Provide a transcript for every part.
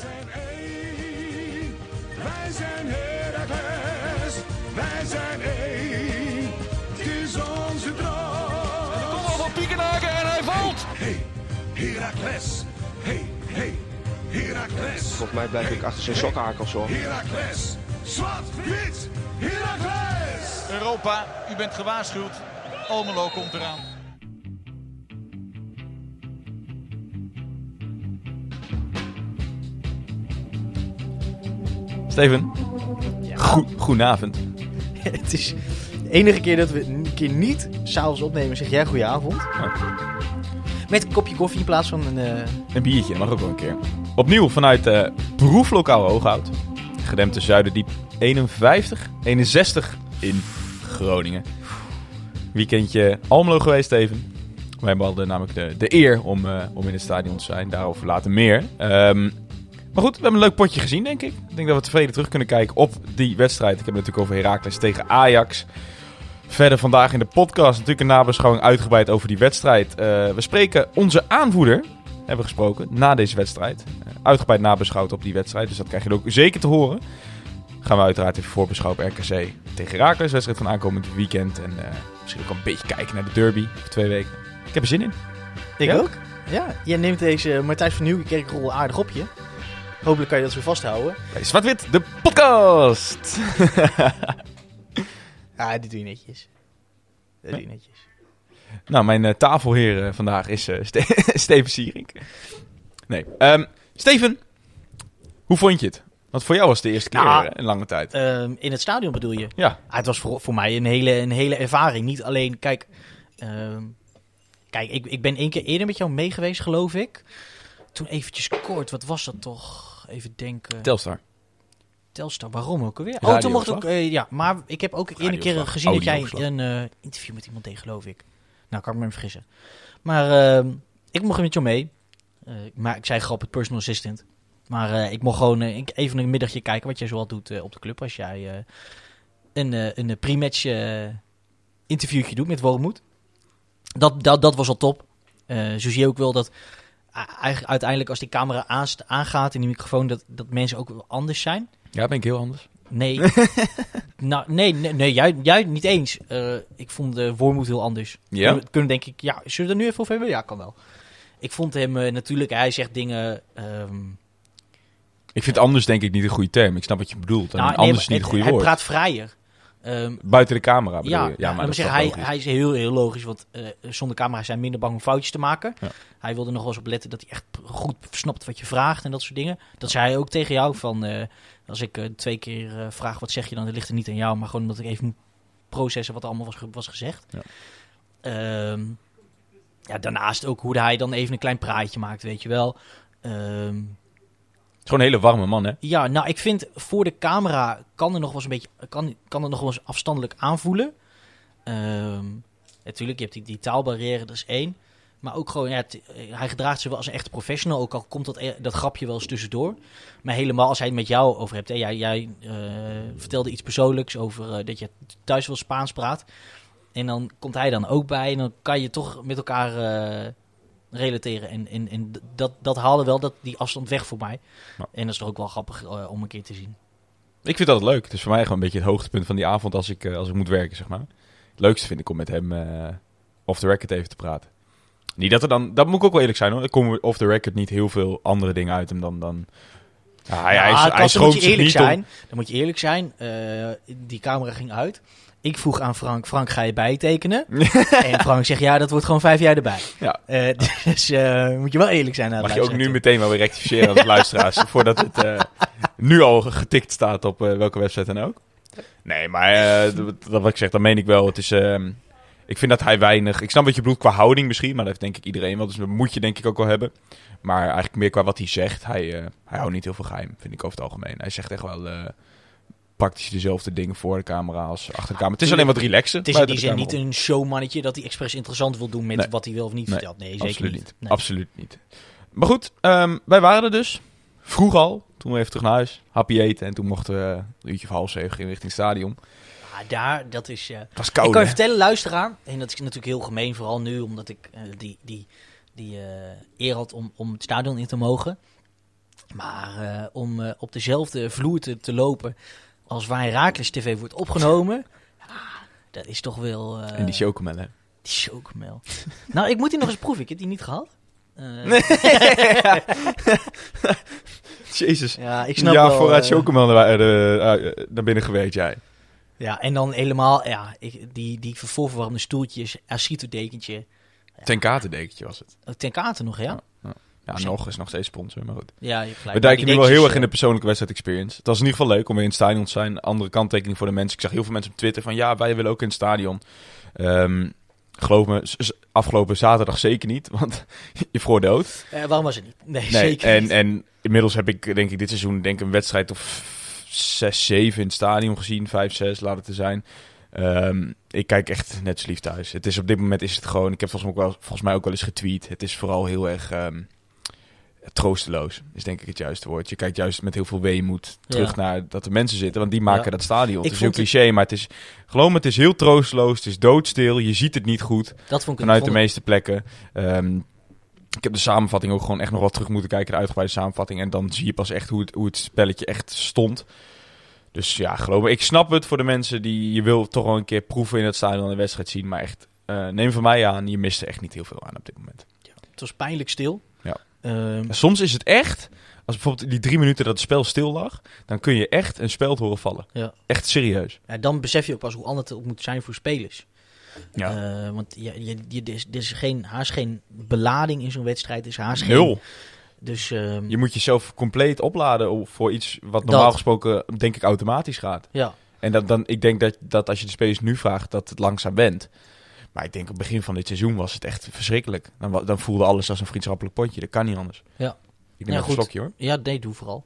zijn één, wij zijn Heracles, wij zijn één, het is onze droom. Kom al van Piekenhaken en hij valt. Hey, Heracles, hey, hey, Heracles. Volgens mij blijf ik achter zijn sokhakels hoor. Heracles, zwart, wit, Heracles. Europa, u bent gewaarschuwd. Almelo komt eraan. Steven, goe- goedenavond. Het is de enige keer dat we een keer niet s'avonds opnemen, zeg jij goedenavond. Met een kopje koffie in plaats van een... eh, Een biertje, mag ook wel een keer. Opnieuw vanuit eh proeflokaal Hooghout. Gedempte Zuiderdiep 51, 61 in Groningen. Weekendje Almelo geweest, Steven. Wij hadden namelijk de, de eer om, eh, om in het stadion te zijn. Daarover later meer. Ehm, maar goed, we hebben een leuk potje gezien, denk ik. Ik denk dat we tevreden terug kunnen kijken op die wedstrijd. Ik heb het natuurlijk over Heracles tegen Ajax. Verder vandaag in de podcast natuurlijk een nabeschouwing uitgebreid over die wedstrijd. Eh, we spreken onze aanvoerder, hebben we gesproken, na deze wedstrijd. Eh, uitgebreid nabeschouwd op die wedstrijd, dus dat krijg je ook zeker te horen. Gaan we uiteraard even voorbeschouwen op RKC tegen Heracles. Wedstrijd van aankomend weekend. En eh, misschien ook een beetje kijken naar de derby over twee weken. Ik heb er zin in. ik ook. Ja, jij neemt deze Martijn van Nieuwkerkrol aardig op je. Hopelijk kan je dat zo vasthouden. Bij Zwart-Wit, de podcast! Ja, dit doe je netjes. Dat doe je netjes. Nou, mijn eh, tafelheer eh, vandaag is eh, Ste- Steven Sierink. Nee. ehm, Steven, hoe vond je het? Want voor jou was het de eerste keer Nou, in lange tijd. Ehm, in het stadion bedoel je? ja, Ah, het was voor, voor mij een hele, een hele ervaring. Niet alleen, kijk, ehm, kijk ik, ik ben één keer eerder met jou mee geweest, geloof ik. Toen eventjes kort, wat was dat toch? Even denken. Telstar. Telstar, waarom ook alweer? Oh, Radio toen mocht ook, eh, ja, maar ik heb ook eerder keer gezien dat jij een eh, interview met iemand deed, geloof ik. Nou, kan ik me even vergissen. Maar ehm, ik mocht met jou mee. Eh, maar ik zei grappig personal assistant. Maar ik mocht gewoon ik- even een middagje kijken wat jij zoal doet op de club. Als jij een, een pre-match interviewtje doet met Wormoed. Dat, dat, dat was al top. Zo zie je ook wel dat eigenlijk uiteindelijk als die camera aanst- aangaat in die microfoon... Dat, dat mensen ook anders zijn. Ja, ben ik heel anders. Nee. nou, nee, nee, nee jij, jij niet eens. Eh, ik vond de Wormoed heel anders. Ja? Kunnen, kunnen denk ik, ja, zullen we er nu even over hebben? Ja, kan wel. Ik vond hem eh, natuurlijk, hij zegt dingen... ehm, Ik vind anders denk ik niet een goede term. Ik snap wat je bedoelt. Nou, anders is niet een goede hij woord. praat vrijer. Ehm, Buiten de camera bedoel ja, je? ja, maar dat zeggen, hij, hij is heel, heel logisch, want eh, zonder camera zijn minder bang om foutjes te maken. Ja. Hij wilde nog wel eens op letten dat hij echt goed snapt wat je vraagt en dat soort dingen. Dat zei hij ook tegen jou, van eh, als ik eh, twee keer vraag wat zeg je dan, dan ligt het niet aan jou, maar gewoon omdat ik even moet processen wat er allemaal was, was gezegd. Ja. Ehm, ja, daarnaast ook hoe hij dan even een klein praatje maakt, weet je wel. Ehm, gewoon een hele warme man, hè? ja, nou, ik vind voor de camera kan er nog wel eens een beetje, kan, kan het nog wel eens afstandelijk aanvoelen. Ehm, natuurlijk, je hebt die, die taalbarrière, dat is één. Maar ook gewoon, ja, eh, hij gedraagt zich wel als een echte professional. Ook al komt dat, e- dat grapje wel eens tussendoor. Maar helemaal als hij het met jou over hebt. Hè, jij jij eh, vertelde iets persoonlijks over eh, dat je thuis wel Spaans praat. En dan komt hij dan ook bij. En dan kan je toch met elkaar eh, relateren. En, en, en dat, dat haalde wel dat, die afstand weg voor mij. En dat is toch ook wel grappig eh, om een keer te zien. Ik vind dat leuk. Het is voor mij gewoon een beetje het hoogtepunt van die avond als ik, eh, als ik moet werken, zeg maar. Het leukste vind ik om met hem eh off the record even te praten. Niet dat er dan, dat moet ik ook wel eerlijk zijn hoor. Er komen off the record niet heel veel andere dingen uit hem dan... dan ja, hij, hij, Ja, is- Kas, hij dan schroomt moet je eerlijk om- zijn. Dan moet je eerlijk zijn. die camera ging uit. Ik vroeg aan Frank, Frank ga je bijtekenen? en Frank zegt, ja, dat wordt gewoon vijf jaar erbij. Ja. Eh, dus eh, moet je wel eerlijk zijn. aan Mag je ook nu meteen wel weer rectificeren als luisteraars. voordat het eh, nu al getikt staat op welke website dan ook. Nee, maar dat, wat ik zeg, dat meen ik wel. Het is, ehm, ik vind dat hij weinig... Ik snap wat je bedoelt qua houding misschien. Maar dat heeft denk ik iedereen wel. Dus dat moet je denk ik ook wel hebben. Maar eigenlijk meer qua wat hij zegt. Hij, hij houdt niet heel veel geheim, vind ik over het algemeen. Hij zegt echt wel praktisch dezelfde dingen voor de camera als achter de camera. Het is alleen wat relaxen. Het is in die zin niet een showmannetje dat hij expres interessant wil doen met Nee. wat hij wel of niet Nee, vertelt. Nee, zeker Absoluut niet. Nee. Absoluut niet. Maar goed, ehm, wij waren er dus. Vroeg al. Toen we even terug naar huis. Happy eten. En toen mochten we een uurtje of half zeven richting het stadion. Ah, daar, dat is... eh, Het was ik koud, kan je hè? vertellen, luisteraar, en dat is natuurlijk heel gemeen, vooral nu, omdat ik eh, die, die, die eh, eer had om, om het stadion in te mogen. Maar eh, om eh, op dezelfde vloer te, te lopen als waar Herakles TV wordt opgenomen, ja, dat is toch wel... eh, En die chocomel, hè? Die chocomel. nou, ik moet die nog eens proeven. Ik heb die niet gehad. Eh, Jezus. Ja, ik snap ja, wel, vooruit eh, chocomel naar, naar binnen geweest, jij. Ja, en dan helemaal, ja, ik, die, die voorverwarmde stoeltjes, acito-dekentje. Ten katendekentje was het. Oh, Ten nog, ja? Ja, Zo. nog is nog steeds sponsor, maar goed. Ja, je. We Maar nu wel heel erg in de eh, persoonlijke wedstrijd experience. Het was in ieder geval leuk om weer in het stadion te zijn. Andere kanttekening voor de mensen. Ik zag heel veel mensen op Twitter van ja, wij willen ook in het stadion. Ehm geloof me, afgelopen zaterdag zeker niet, want je vroor dood. eh, waarom was het niet? Nee, Nee, zeker en, niet. en inmiddels heb ik denk ik dit seizoen denk ik een wedstrijd of 6, 7 in het stadion gezien. 5, 6, laat het er zijn. Ehm, ik kijk echt net zo lief thuis. Het is op dit moment is het gewoon. Ik heb volgens mij ook wel, volgens mij ook wel eens getweet. Het is vooral heel erg ehm, troosteloos. Is denk ik het juiste woord. Je kijkt juist met heel veel weemoed terug Ja. naar dat er mensen zitten. Want die maken Ja. dat stadion. Ik Het is heel het- cliché, maar het is geloof me, het is heel troosteloos. Het is doodstil. Je ziet het niet goed dat vond ik vanuit de vond meeste plekken. Ehm, ik heb de samenvatting ook gewoon echt nog wat terug moeten kijken, de uitgebreide samenvatting. En dan zie je pas echt hoe het, hoe het spelletje echt stond. Dus ja, geloof me, ik snap het voor de mensen die je wil toch wel een keer proeven in het stadion en de wedstrijd zien. Maar echt, eh, neem van mij aan, je mist er echt niet heel veel aan op dit moment. Het was pijnlijk stil. Ehm, soms is het echt, als bijvoorbeeld die drie minuten dat het spel stil lag, dan kun je echt een speld horen vallen. Ja. Echt serieus. ja, dan besef je ook pas hoe anders het ook moet zijn voor spelers. Ja. Eh, want je, je, je, er is, er is geen, haast geen belading in zo'n wedstrijd. Is haast geen... Nul. Dus ehm, Je moet jezelf compleet opladen voor iets wat normaal Dat. gesproken denk ik automatisch gaat. ja, En dat, dan, ik denk dat, dat als je de spelers nu vraagt, dat het langzaam bent. Maar ik denk op het begin van dit seizoen was het echt verschrikkelijk. Dan, dan voelde alles als een vriendschappelijk potje. Dat kan niet anders. Ja. Ik neem Ja, even een slokje hoor. ja, nee, doe vooral.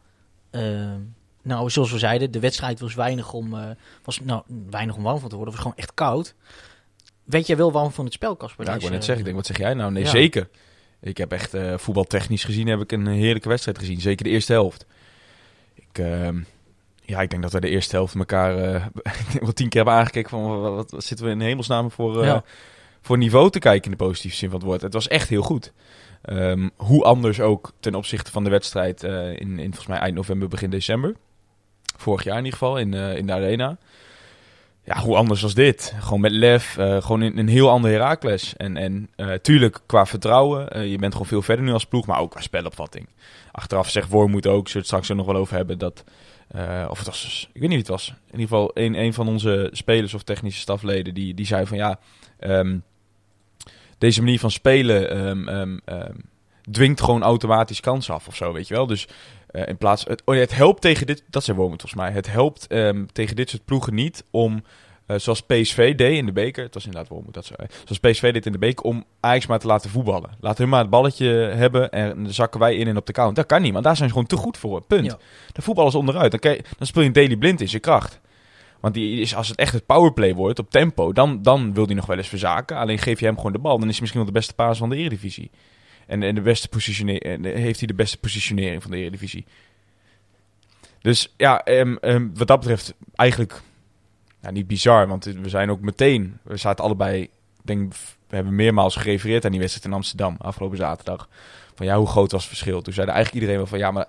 Ehm, nou, zoals we zeiden, de wedstrijd was weinig om, eh, was, nou, weinig om warm van te worden. Het was gewoon echt koud. Weet jij wel warm van het spel, Casper? Ja, ik wou net zeggen, ik denk, wat zeg jij nou? Nee, Ja. zeker. Ik heb echt eh, voetbaltechnisch gezien heb ik een heerlijke wedstrijd gezien. Zeker de eerste helft. Ik, ehm, ja, ik denk dat we de eerste helft elkaar denk wel tien keer hebben aangekeken van wat, zitten we in hemelsnaam voor, eh, Ja. voor niveau te kijken in de positieve zin van het woord. Het was echt heel goed. Ehm, hoe anders ook ten opzichte van de wedstrijd eh, in, in volgens mij eind november, begin december. Vorig jaar in ieder geval, in, in de arena. Ja, hoe anders was dit? Gewoon met lef, gewoon in een heel ander Herakles. En, en tuurlijk qua vertrouwen, je bent gewoon veel verder nu als ploeg, maar ook qua spelopvatting. Achteraf zegt Wormoed ook, zullen we het straks er nog wel over hebben, dat... eh, of het was, ik weet niet wie het was. In ieder geval een, een van onze spelers of technische stafleden, die, die zei van ja... ehm, deze manier van spelen ehm, ehm, dwingt gewoon automatisch kansen af of zo, weet je wel. Dus eh, in plaats... Het, oh het helpt tegen dit... Dat zei Wormoed volgens mij. Het helpt tegen dit soort ploegen niet om... eh, zoals PSV deed in de beker. Het was inderdaad Wormoed dat zei. Zoals PSV deed in de beker om Ajax maar te laten voetballen. Laat hun maar het balletje hebben en dan zakken wij in en op de count. Dat kan niet, want daar zijn ze gewoon te goed voor. Punt. Ja. De voetbal is onderuit. Dan, je- dan speel je een Daily Blind in zijn kracht. Want die is, als het echt het powerplay wordt op tempo, dan, dan wil hij nog wel eens verzaken. Alleen geef je hem gewoon de bal, dan is hij misschien wel de beste paas van de Eredivisie. En, en de beste en heeft hij de beste positionering van de Eredivisie. Dus ja, ehm, ehm, wat dat betreft eigenlijk nou, niet bizar. Want we zijn ook meteen, we zaten allebei, denk, we hebben meermaals gerefereerd aan die wedstrijd in Amsterdam afgelopen zaterdag. Van ja, hoe groot was het verschil? Toen zeiden eigenlijk iedereen wel van ja, maar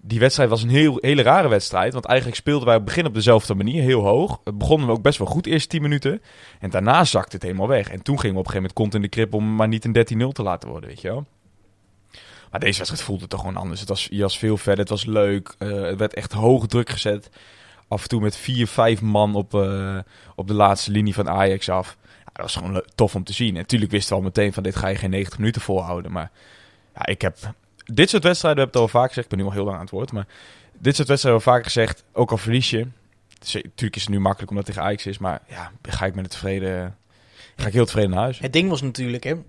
die wedstrijd was een heel, hele rare wedstrijd. Want eigenlijk speelden wij op het begin op dezelfde manier, heel hoog. Het begonnen we ook best wel goed, de eerste 10 minuten. En daarna zakte het helemaal weg. En toen gingen we op een gegeven moment kont in de krip om maar niet een 13-0 te laten worden, weet je wel. Maar deze wedstrijd voelde toch gewoon anders. Het was, je was veel verder, het was leuk. Eh, het werd echt hoog druk gezet. Af en toe met vier, vijf man op, eh, op de laatste linie van Ajax af. Ja, dat was gewoon tof om te zien. En natuurlijk wisten we al meteen van dit ga je geen 90 minuten volhouden. Maar ja, ik heb dit soort wedstrijden, heb ik het al vaak gezegd. Ik ben nu al heel lang aan het woord. Maar dit soort wedstrijden hebben we vaak gezegd. Ook al verlies je. Dus, eh, Natuurlijk is het nu makkelijk omdat het tegen Ajax is. Maar ja, ga ik met het tevreden... Ga ik heel tevreden naar huis. Het ding was natuurlijk, hè, eh,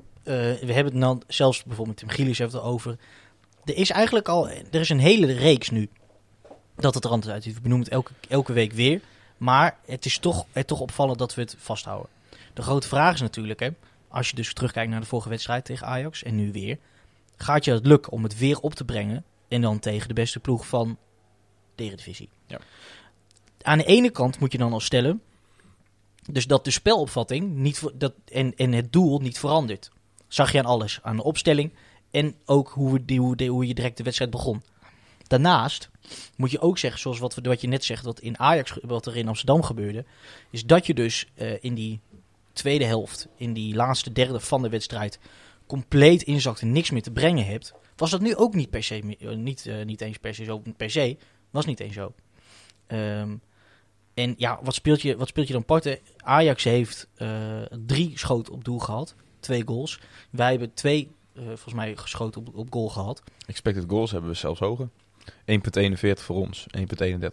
we hebben het nou zelfs bijvoorbeeld Tim Gillies heeft het over. Er is eigenlijk al, er is een hele reeks nu dat het er anders uitziet. We benoemen het elke, elke week weer. Maar het is toch, het toch opvallend dat we het vasthouden. De grote vraag is natuurlijk, hè, als je dus terugkijkt naar de vorige wedstrijd tegen Ajax en nu weer. Gaat je het lukken om het weer op te brengen en dan tegen de beste ploeg van de Eredivisie? Ja. Aan de ene kant moet je dan al stellen, dus dat de spelopvatting niet, dat, en, en het doel niet verandert. Zag je aan alles. Aan de opstelling en ook hoe, we die, hoe, hoe je direct de wedstrijd begon. Daarnaast moet je ook zeggen, zoals wat, wat je net zegt, wat in Ajax, wat er in Amsterdam gebeurde, is dat je dus eh, in die tweede helft, in die laatste derde van de wedstrijd, compleet inzakt en niks meer te brengen hebt. Was dat nu ook niet per se, eh, niet, eh, niet eens per se zo, per se, was niet eens zo. Ehm, en ja, wat speelt je, wat speelt je dan parten? Ajax heeft drie schoten op doel gehad, twee goals. Wij hebben twee, volgens mij, geschoten op, op goal gehad. Expected goals hebben we zelfs hoger. 1.41 voor ons, 1.31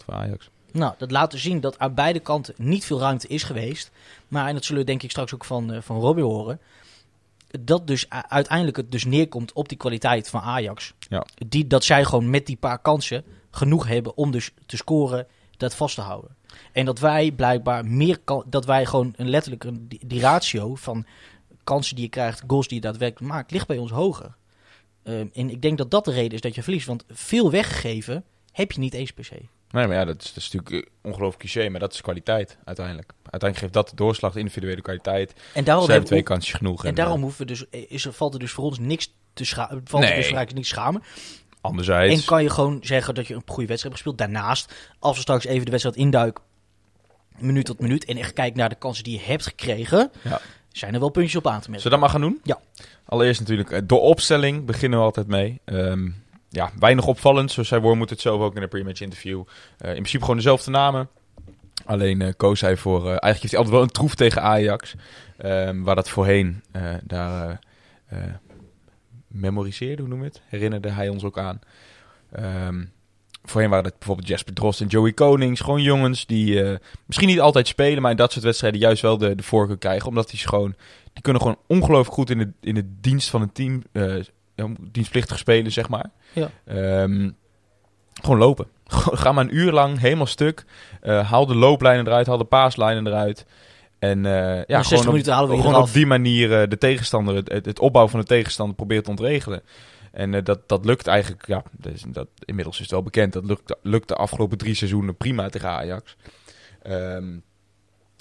voor Ajax. Nou, dat laat dus zien dat aan beide kanten niet veel ruimte is geweest. Maar, en dat zullen we denk ik straks ook van, eh, van Robbie horen. Dat dus uiteindelijk het dus neerkomt op die kwaliteit van Ajax. Ja. Die, dat zij gewoon met die paar kansen genoeg hebben om dus te scoren, dat vast te houden. En dat wij blijkbaar meer kan, dat wij gewoon een letterlijk een, die ratio van kansen die je krijgt, goals die je daadwerkelijk maakt, ligt bij ons hoger. Ehm, en ik denk dat dat de reden is dat je verliest. Want veel weggegeven heb je niet eens per se. Nee, maar ja, dat is, dat is natuurlijk eh, ongelooflijk cliché, maar dat is kwaliteit uiteindelijk. Uiteindelijk geeft dat de doorslag, de individuele kwaliteit. En daarom, hebben twee we- kansjes genoeg. en daarom hoeven we dus, is er, valt er dus voor ons niks te schamen. Valt er Nee. dus voor Ajax niks schamen. anderzijds, En kan je gewoon zeggen dat je een goede wedstrijd hebt gespeeld. Daarnaast, als we straks even de wedstrijd induiken, minuut tot minuut, en echt kijken naar de kansen die je hebt gekregen, Ja. Zijn er wel puntjes op aan te merken. Zullen we dat maar gaan doen? Ja. Allereerst natuurlijk eh, de opstelling beginnen we altijd mee. Ehm, ja, weinig opvallend, zoals zei Wormoed het zelf ook in een pre-match interview. Eh, in principe gewoon dezelfde namen. Alleen eh, koos hij voor, eigenlijk heeft hij altijd wel een troef tegen Ajax. Ehm, waar dat voorheen, daar memoriseerde, hoe noem je het? Herinnerde hij ons ook aan. Ehm, voorheen waren het bijvoorbeeld Jasper Drost en Joey Konings. Gewoon jongens die eh, misschien niet altijd spelen, maar in dat soort wedstrijden juist wel de, de voorkeur krijgen. Omdat die gewoon, die kunnen gewoon ongelooflijk goed in de, in de dienst van een team, eh, dienstplichtig spelen, zeg maar. Ja. Ehm, gewoon lopen. Ga maar een uur lang helemaal stuk. Eh, haal de looplijnen eruit, haal de paaslijnen eruit. En eh, ja, 60 gewoon, op, gewoon op die manier de tegenstander, het, het, het opbouwen van de tegenstander probeert te ontregelen. En eh, dat, dat lukt eigenlijk, ja, dat inmiddels is het wel bekend, dat lukt, lukt de afgelopen drie seizoenen prima tegen Ajax. Ehm,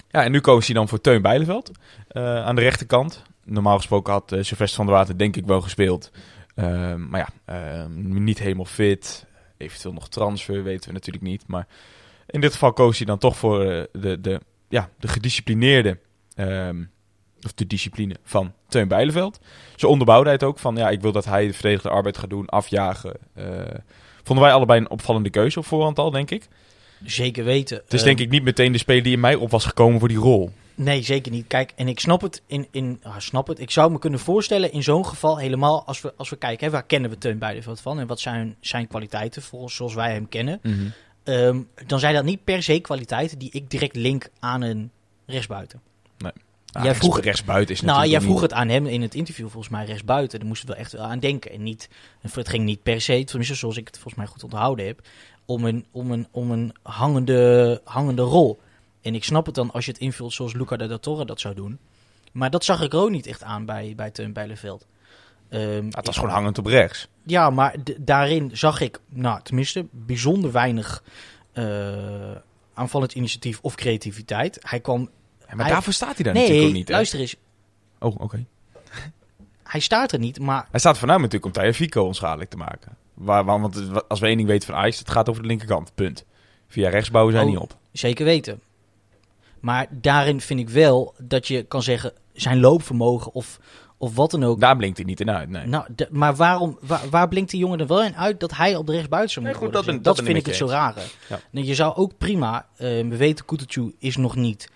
ja, en nu koos hij dan voor Teun Bijleveld eh, aan de rechterkant. Normaal gesproken had eh, Sylvester van der Water denk ik wel gespeeld. Ehm, maar ja, ehm, niet helemaal fit. Eventueel nog transfer, weten we natuurlijk niet. Maar in dit geval koos hij dan toch voor de, de, ja, de gedisciplineerde... of de discipline van Teun Bijleveld. Zijn onderbouwdheid ook van, ja, ik wil dat hij de verdedigde arbeid gaat doen, afjagen. Eh, vonden wij allebei een opvallende keuze op voorhand al, denk ik. Zeker weten. Het is Ehm, denk ik niet meteen de speler die in mij op was gekomen voor die rol. Nee, zeker niet. Kijk, en ik snap het. In, in, ah, snap het. Ik zou me kunnen voorstellen in zo'n geval helemaal als we, als we kijken, hè, waar kennen we Teun Beideveld van en wat zijn zijn kwaliteiten volgens zoals wij hem kennen. Ehm, dan zijn dat niet per se kwaliteiten die ik direct link aan een rechtsbuiten. Nou, Jij vroeg- rechtsbuiten is Nou, jij vroeg niet- het aan hem in het interview volgens mij rechtsbuiten. Daar moesten we wel echt wel aan denken. En niet, en het ging niet per se, tenminste zoals ik het volgens mij goed onthouden heb, om een, om een, om een hangende, hangende rol. En ik snap het dan als je het invult zoals Luca de Torre dat zou doen. Maar dat zag ik ook niet echt aan bij, bij Teun Bijleveld. Ja, het was ik- gewoon hangend op rechts. Ja, maar daarin zag ik, nou tenminste, bijzonder weinig eh, aanvallend initiatief of creativiteit. Hij kwam... Ja, maar Hij- daarvoor staat hij daar natuurlijk Nee, ook niet. hè? luister eens. Oh, oké. Hij staat er niet, maar Hij staat voornamelijk natuurlijk om Tajafico onschadelijk te maken. Waar, waar, want als we één ding weten van Ajax, het gaat over de linkerkant. Punt. Via rechts bouwen zij Oh. niet op. Zeker weten. Maar daarin vind ik wel dat je kan zeggen zijn loopvermogen of, of wat dan ook. Daar blinkt hij niet in uit. Nee. Nou, de- maar waarom, waar, waar blinkt die jongen er wel in uit dat hij op de rechtsbuiten zou Nee, moeten goed, dat ben- dat, vind ik het zo rare. Ja. Je zou ook prima, eh, we weten Kutucu is nog niet,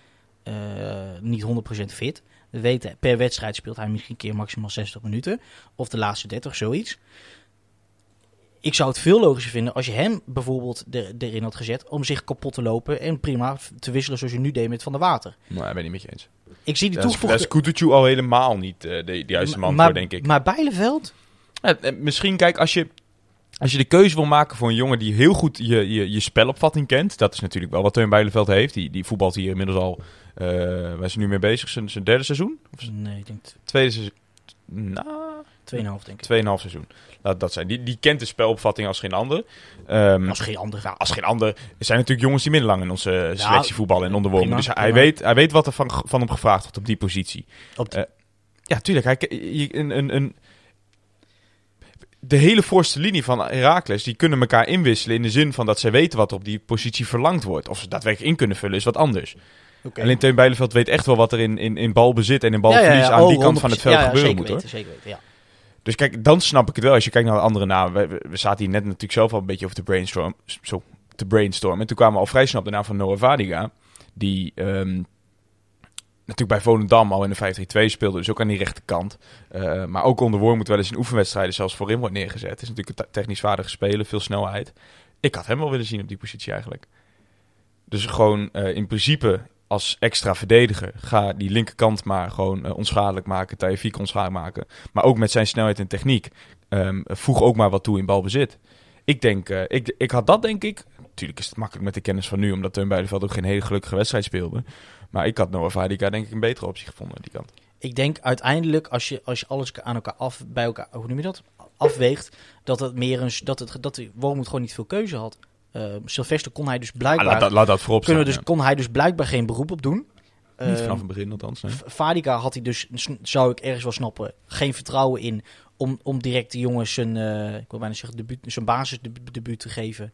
niet 100% fit. We weten per wedstrijd speelt hij misschien een keer maximaal 60 minuten. Of de laatste 30, zoiets. Ik zou het veel logischer vinden als je hem bijvoorbeeld er, erin had gezet om zich kapot te lopen en prima te wisselen zoals je nu deed met Van der Water. Maar ik ben niet met je eens. Ik zie die Daar is, toegevoegde... daar is al helemaal niet eh, de, de juiste man maar, voor, denk ik. Maar Bijleveld? Ja, eh, misschien, kijk, als je, als je de keuze wil maken voor een jongen die heel goed je, je, je spelopvatting kent. Dat is natuurlijk wel wat Teun Bijleveld heeft. Die, die voetbalt hier inmiddels al, eh waar is hij nu mee bezig? Zijn, zijn derde seizoen? Of Nee, ik denk tweede seizoen? Nou, 2,5 denk ik. 2,5 seizoen. Laat dat zijn. Die, die kent de spelopvatting als geen ander. Ehm, Als geen ander. nou, als geen ander. Er zijn natuurlijk jongens die minder lang in onze selectie voetballen en onderwonen. prima, Dus hij prima. weet, hij weet wat er van, van hem gevraagd wordt op die positie. Op de- Eh, Ja, tuurlijk. Hij, je- een, een, een, de hele voorste linie van Heracles, die kunnen elkaar inwisselen in de zin van dat zij weten wat op die positie verlangd wordt. Of ze daadwerkelijk in kunnen vullen, is wat anders. Oké. Alleen Teun Bijleveld weet echt wel wat er in, in, in balbezit en in balverlies aan oh, die kant van het 100%. veld Ja, ja, gebeuren zeker moet. Hoor. weten, zeker weten, ja. Dus kijk, dan snap ik het wel. Als je kijkt naar de andere namen. We, we, we zaten hier net natuurlijk zelf al een beetje over te brainstorm, zo, te brainstormen. En toen kwamen we al vrij snel op de naam van Noah Vadiga. Die ehm, natuurlijk bij Volendam al in de 5-3-2 speelde. Dus ook aan die rechterkant. Eh, maar ook onder Wormoed wel eens in oefenwedstrijden zelfs voorin wordt neergezet. Het is natuurlijk een te- technisch vaardige speler, veel snelheid. Ik had hem wel willen zien op die positie eigenlijk. Dus gewoon eh, in principe als extra verdediger ga die linkerkant maar gewoon eh, onschadelijk maken. Taifik onschadelijk maken. Maar ook met zijn snelheid en techniek. ehm, voeg ook maar wat toe in balbezit. Ik denk, ik, ik had dat denk ik. Natuurlijk is het makkelijk met de kennis van nu, omdat Teun Beideveld ook geen hele gelukkige wedstrijd speelde. Maar ik had Noah Vadica denk ik een betere optie gevonden aan die kant. Ik denk uiteindelijk, als je, als je alles aan elkaar af, bij elkaar, hoe noem je dat? Afweegt, dat het meer een, dat het, dat de Wormoed gewoon niet veel keuze had. Eh Sylvester kon hij dus Ah, blijkbaar, laat, dat, laat dat voorop kunnen we dus, kon hij dus blijkbaar geen beroep op doen. Niet vanaf het begin althans, nee. Had hij dus, zou ik ergens wel snappen, geen vertrouwen in om, om direct de jongens zijn, eh, ik wil bijna zeggen, debuut, zijn basisdebuut te geven.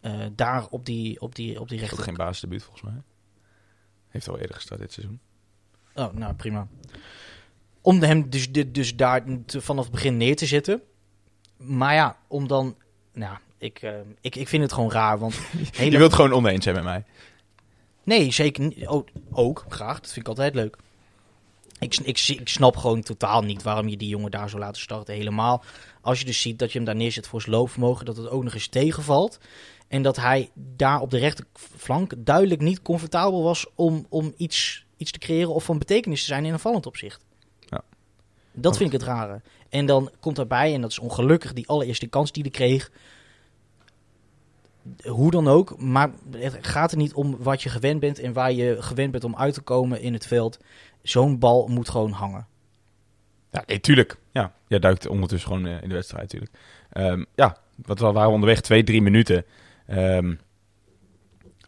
Eh, daar op die, op die, op die rechter. geen basisdebuut volgens mij. Heeft al eerder gestart dit seizoen. Oh, nou prima. Om hem dus, dus, daar vanaf het begin neer te zetten. Maar ja, om dan, nou, ik, eh, ik, ik vind het gewoon raar, want hele, Je wilt gewoon oneens zijn met mij. Nee, zeker niet. Oh, ook, graag. Dat vind ik altijd leuk. Ik, ik, ik snap gewoon totaal niet waarom je die jongen daar zou laten starten. Helemaal als je dus ziet dat je hem daar neerzet voor zijn loopvermogen, dat het ook nog eens tegenvalt. En dat hij daar op de rechterflank duidelijk niet comfortabel was om, om iets, iets te creëren of van betekenis te zijn in een vallend opzicht. Ja. Dat vind ik het rare. En dan komt daarbij, en dat is ongelukkig, die allereerste kans die hij kreeg. Hoe dan ook, maar het gaat er niet om wat je gewend bent en waar je gewend bent om uit te komen in het veld. Zo'n bal moet gewoon hangen. Ja, nee, tuurlijk. Ja, jij duikt ondertussen gewoon eh, in de wedstrijd natuurlijk. Ehm, ja, wat we waren onderweg, twee, drie minuten. Ehm,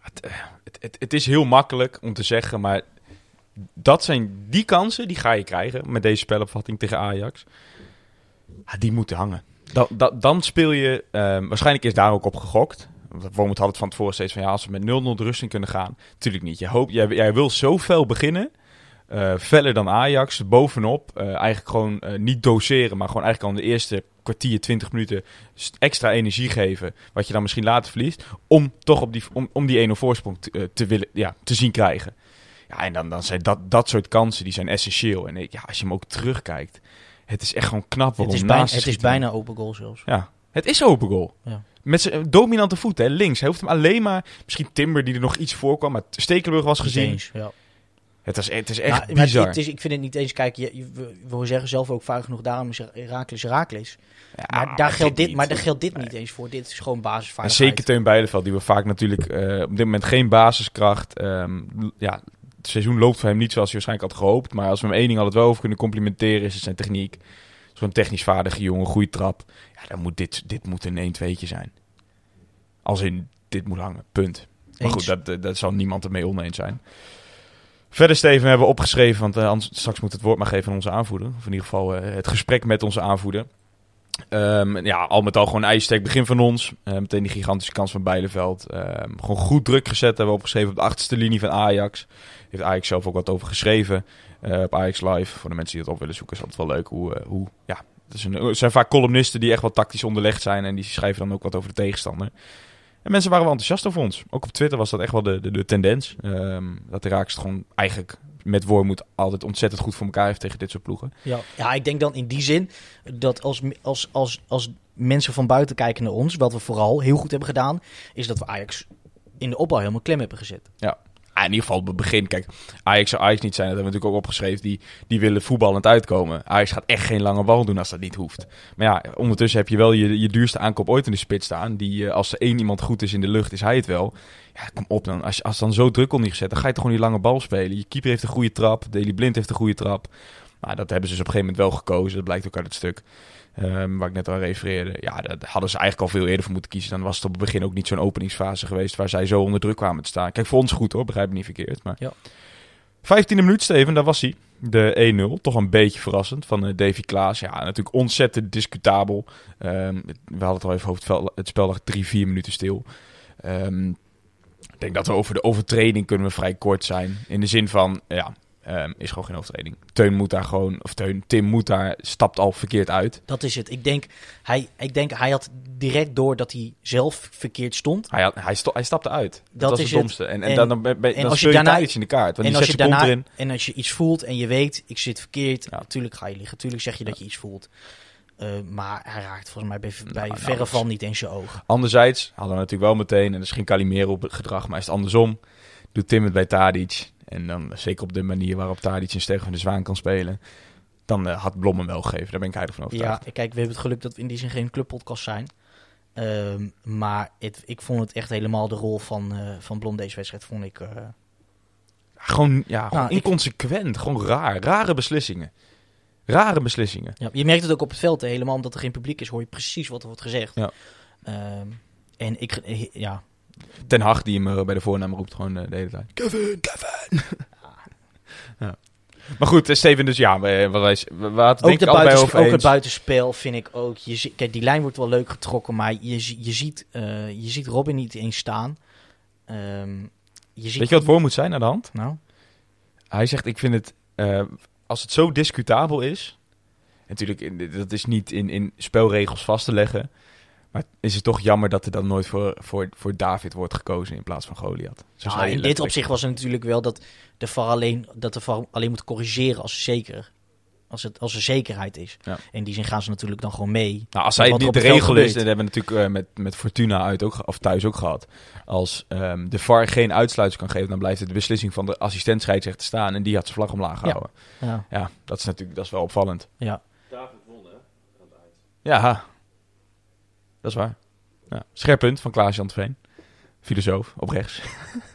het, eh, het, het, het is heel makkelijk om te zeggen, maar dat zijn die kansen, die ga je krijgen met deze spelopvatting tegen Ajax. Ja, die moeten hangen. Dan, speel je, ehm, waarschijnlijk is daar ook op gegokt. Wormoed had het van tevoren steeds van, ja, als we met 0-0 de rust in kunnen gaan. Tuurlijk niet. Je hoopt, jij, wil zo fel beginnen. Eh feller dan Ajax, bovenop. Eh, eigenlijk gewoon niet doseren, maar gewoon eigenlijk al in de eerste kwartier, 20 minuten extra energie geven. Wat je dan misschien later verliest. Om toch op die, om, om die 1-0 voorsprong te, eh, te, willen, ja, te zien krijgen. Ja, en dan, dan zijn dat, dat soort kansen, die zijn essentieel. En ik- ja, als je hem ook terugkijkt, het is echt gewoon knap Het is, naast bijna, het is bijna open goal zelfs. Ja, het is open goal. Ja. Met zijn dominante voet, hè, links. Hij hoeft hem alleen maar... Misschien Timber die er nog iets voor kwam, maar Stekelenburg was gezien. Eens, ja. Het, was, het is echt Ja. Het is, ik vind het niet eens, kijk, je, je- we, we zeggen zelf ook vaak genoeg, daarom is Herakles Herakles. Ja, maar daar geldt dit, niet. maar daar geldt dit Nee. niet eens voor. Dit is gewoon En basisvaardigheid. zeker Teun Beideveld, die we vaak natuurlijk eh, op dit moment geen basiskracht. ehm, l- ja, het seizoen loopt voor hem niet zoals hij waarschijnlijk had gehoopt. Maar als we hem één ding altijd wel over kunnen complimenteren, is het zijn techniek. Zo'n technisch vaardige jongen, goede trap. Ja, dan moet dit, dit moet een 1 2 zijn. Als in, dit moet hangen, punt. Maar Eens. goed, dat, dat, dat zal niemand ermee oneens zijn. Verder, Steven, hebben we opgeschreven, want eh, anders, straks moet het woord maar geven aan onze aanvoerder. Of in ieder geval eh, het gesprek met onze aanvoerder. Ehm, ja, al met al gewoon ijzersterk begin van ons. Eh, meteen die gigantische kans van Bijleveld. Ehm, gewoon goed druk gezet, hebben we opgeschreven op de achterste linie van Ajax. Heeft Ajax zelf ook wat over geschreven eh, op Ajax Live. Voor de mensen die dat op willen zoeken is altijd wel leuk hoe... eh, hoe ja, het, is een, zijn vaak columnisten die echt wat tactisch onderlegd zijn. En die schrijven dan ook wat over de tegenstander. En mensen waren wel enthousiast over ons. Ook op Twitter was dat echt wel de, de, de tendens. Ehm, dat Ajax het gewoon eigenlijk met Wormoed altijd ontzettend goed voor elkaar heeft tegen dit soort ploegen. Ja. ja, ik denk dan in die zin dat als, als, als, als mensen van buiten kijken naar ons, wat we vooral heel goed hebben gedaan, is dat we Ajax in de opbouw helemaal klem hebben gezet. Ah, in ieder geval op het begin. Kijk, Ajax zou Ajax niet zijn. Dat hebben we natuurlijk ook opgeschreven. Die, die willen voetballend uitkomen. Ajax gaat echt geen lange bal doen als dat niet hoeft. Maar ja, ondertussen heb je wel je, je duurste aankoop ooit in de spits staan. Die, eh, als er één iemand goed is in de lucht, is hij het wel. Ja, kom op dan. Als, als dan zo druk onder gezet, dan ga je toch gewoon die lange bal spelen. Je keeper heeft een goede trap. Deli Blind heeft een goede trap. Maar dat hebben ze dus op een gegeven moment wel gekozen. Dat blijkt ook uit het stuk. Ehm, waar ik net al refereerde. Ja, daar hadden ze eigenlijk al veel eerder voor moeten kiezen. Dan was het op het begin ook niet zo'n openingsfase geweest waar zij zo onder druk kwamen te staan. Kijk, voor ons goed hoor, begrijp me niet verkeerd. Maar Ja. 15e minuut, Steven, daar was hij. De 1-0, toch een beetje verrassend van eh, Davy Klaas. Ja, natuurlijk ontzettend discutabel. Ehm, we hadden het al even over het, spel lag drie, vier minuten stil. Ehm, ik denk dat we over de overtreding kunnen we vrij kort zijn. In de zin van, ja, ehm, is gewoon geen overtreding. Teun moet daar gewoon, of Teun, Tim moet daar, stapt al verkeerd uit. Dat is het. Ik denk, hij, ik denk, hij had direct door dat hij zelf verkeerd stond. Hij, had- hij, sto- hij stapte uit. Dat, Dat was is het domste. En, en, En- dan, dan, en als je daarna- Tadic in de kaart. Want En als, je daarna, erin. en als je iets voelt en je weet, ik zit verkeerd, Ja. natuurlijk ga je liggen. Natuurlijk zeg je dat je iets voelt. Eh, maar hij raakt volgens mij bij, bij nou, verre van is- niet eens je oog. Anderzijds hadden we natuurlijk wel meteen, en dat is geen Calimero gedrag, maar is het andersom. Doet Tim het bij Tadic. En dan zeker op de manier waarop Tadic een Stegen van de Zwaan kan spelen. Dan eh, had Blom hem wel gegeven. Daar ben ik heilig van Ja, overtuigd. kijk, we hebben het geluk dat we in die zin geen clubpodcast zijn. Ehm, maar het, ik vond het echt helemaal de rol van, eh, van Blom deze wedstrijd, vond ik... eh, Gewoon, ja, gewoon Nou, ik- inconsequent. Gewoon raar. Rare beslissingen. Rare beslissingen. Ja, je merkt het ook op het veld, helemaal omdat er geen publiek is, hoor je precies wat er wordt gezegd. Ja. Ehm, en ik, ja, Ten Hag die hem eh, bij de voornaam roept gewoon eh, de hele tijd. Kevin, Kevin. ja. Maar goed, eh, Steven, dus ja, we, we, we, we hadden het ook, denk de ik allebei buitens- over ook het buitenspel vind ik ook. Je, zie- kijk, die lijn wordt wel leuk getrokken, maar je, je, ziet, eh, je ziet Robin niet eens staan. Ehm, je ziet Weet je wat voor moet zijn aan de hand? Nou, Hij zegt, ik vind het, eh, als het zo discutabel is... Natuurlijk, in- dat is niet in, in spelregels vast te leggen. Maar is het toch jammer dat er dan nooit voor, voor, voor David wordt gekozen in plaats van Goliath. Zo nou, in dit opzicht was het natuurlijk wel dat de VAR alleen, dat de VAR alleen moet corrigeren als zeker. Als het als er zekerheid is. Ja. In die zin gaan ze natuurlijk dan gewoon mee. Nou, als zij niet de regel is, dat hebben we natuurlijk eh, met, met Fortuna uit ook, of thuis ook gehad. Als ehm, de VAR geen uitsluiting kan geven, dan blijft het de beslissing van de assistent scheidsrechter staan. En die had zijn vlag omlaag gehouden. Ja, Ja, dat is natuurlijk dat is wel opvallend. ja. Ja, dat is waar. Ja. Scherp punt van Klaas-Jan Veen. Filosoof, op rechts.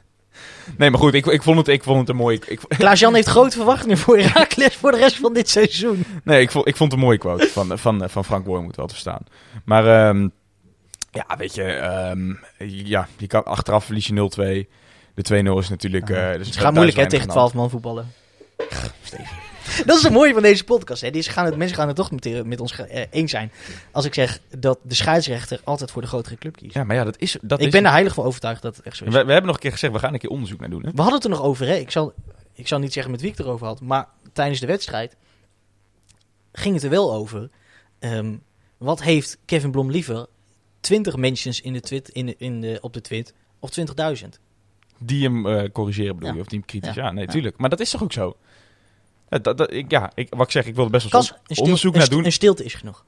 nee, maar goed, ik, ik, vond het, ik vond het een mooie... Ik, Klaas-Jan heeft grote verwachtingen voor Herakles voor de rest van dit seizoen. nee, ik vond, ik vond het een mooie quote van, van, van Frank wel te verstaan. Maar ehm, ja, weet je, ehm, ja, je kan, achteraf verlies je 0-2. De 2-0 is natuurlijk... eh, dus het gaat moeilijk hè, tegen aan de 12 man voetballen. Dat is het mooie van deze podcast. Hè. Die gaan het, mensen gaan het toch met, met ons eh, eens zijn. Als ik zeg dat de scheidsrechter altijd voor de grotere club kiest. Ja, maar ja, dat is... Dat ik is ben er heilig van overtuigd dat het echt zo we, is. we hebben nog een keer gezegd, we gaan een keer onderzoek naar doen. Hè? We hadden het er nog over. Hè. Ik, zal, ik zal niet zeggen met wie ik het erover had. Maar tijdens de wedstrijd ging het er wel over. Ehm, wat heeft Kevin Blom liever? 20 mentions in de twit, in de, in de, op de twit of 20.000? Die hem eh, corrigeren bedoel Ja. je, of die hem kritisch. Ja, Ja. nee, tuurlijk. Maar dat is toch ook zo? Ja, dat, dat, ik, ja ik, wat ik zeg, ik wil er best wel Kas, stil- onderzoek naar doen. Een stilte is genoeg.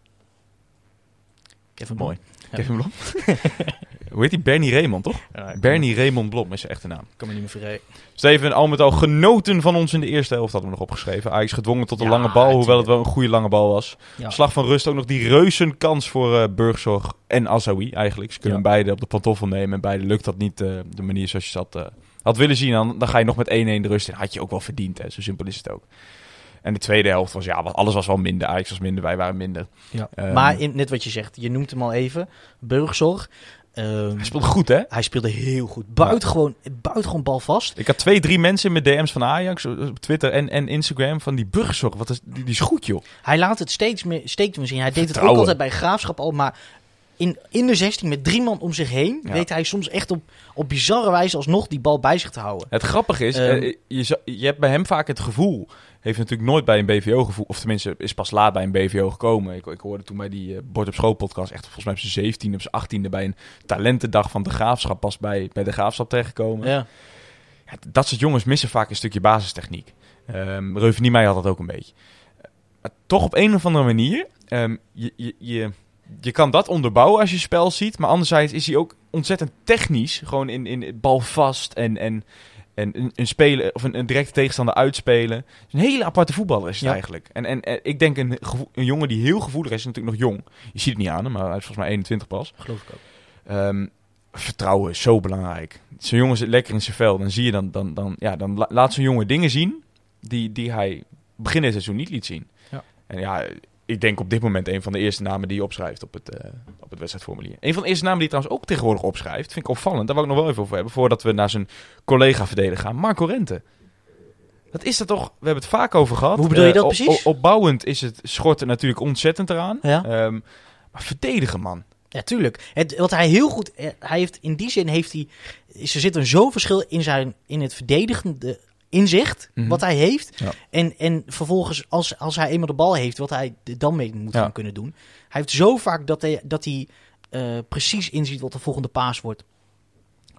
Kevin Blom. Mooi. Ja. Kevin Blom? Hoe heet die? Bernie Raymond, toch? Ja, Bernie Raymond Blom is zijn echte naam. kan me niet meer vergeten. Steven, al met al genoten van ons in de eerste helft, hadden we nog opgeschreven. Ajax gedwongen tot een Ja, lange bal, hoewel het wel een goede lange bal was. Ja. Slag van rust ook nog die reuzenkans voor eh Burgzorg en Azawi eigenlijk. Ze kunnen Ja. beide op de pantoffel nemen en beide lukt dat niet eh, de manier zoals je dat eh, had willen zien. Dan, dan ga je nog met 1-1 de rust in. Had je ook wel verdiend, hè? zo simpel is het ook. En de tweede helft was, ja, alles was wel minder. Ajax was minder, wij waren minder. Ja. Ehm, maar in, net wat je zegt, je noemt hem al even. Burgzorg. Ehm, Hij speelde goed, hè? hij speelde heel goed. Buitengewoon, buitengewoon bal vast. Ik had twee, drie mensen in mijn DM's van Ajax op Twitter en, en Instagram van die burgerzorg. Wat is, die, die is goed, joh. Hij laat het steeds meer, steekt hem zien. Hij deed het ook altijd bij Graafschap al. Maar in, in de 16 met drie man om zich heen... Ja. weet hij soms echt op, op bizarre wijze alsnog die bal bij zich te houden. Het grappige is, Ehm. eh, je, je hebt bij hem vaak het gevoel, heeft natuurlijk nooit bij een BVO gevoel, of tenminste is pas laat bij een BVO gekomen. Ik, ik hoorde toen bij die eh, Bord op School podcast, echt volgens mij op zijn 17e, op zijn 18e, bij een talentendag van de Graafschap, pas bij, bij de Graafschap terechtgekomen. Ja. Ja, dat soort jongens missen vaak een stukje basistechniek. Um, Reuven had dat ook een beetje. Maar toch op een of andere manier, ehm, je, je, je, je kan dat onderbouwen als je spel ziet. Maar anderzijds is hij ook ontzettend technisch. Gewoon in, in het bal vast en, en, en een, een, spelen, of een, een directe tegenstander uitspelen. Het is een hele aparte voetballer is het Ja. eigenlijk. En, en, ik denk een, een jongen die heel gevoelig is, is natuurlijk nog jong. Je ziet het niet aan hem, maar hij is volgens mij 21 pas. Geloof ik ook. Ehm, vertrouwen is zo belangrijk. Zo'n jongen zit lekker in zijn vel. Dan zie je dan, dan, dan, ja, dan la- laat zo'n jongen dingen zien die, die hij begin dit seizoen niet liet zien. Ja. En ja, ik denk op dit moment een van de eerste namen die je opschrijft op het, eh, op het wedstrijdformulier. Een van de eerste namen die trouwens ook tegenwoordig opschrijft, vind ik opvallend. Daar wil ik nog wel even over hebben, voordat we naar zijn collega verdedigen gaan. Marco Rente. Dat is er toch, we hebben het vaak over gehad. Hoe bedoel je Eh, dat op- precies? op- opbouwend is het schorten natuurlijk ontzettend eraan. Ja. Ehm, maar verdedigen, man. Ja, tuurlijk. Het, wat hij heel goed... eh, Hij heeft, in die zin heeft hij... Er zit een zo'n verschil in, zijn, in het verdedigende inzicht Mhm. wat hij heeft. Ja. En, en vervolgens, als, als hij eenmaal de bal heeft, wat hij dan mee moet Ja. gaan kunnen doen. Hij heeft zo vaak dat hij, dat hij eh, precies inziet wat de volgende paas wordt.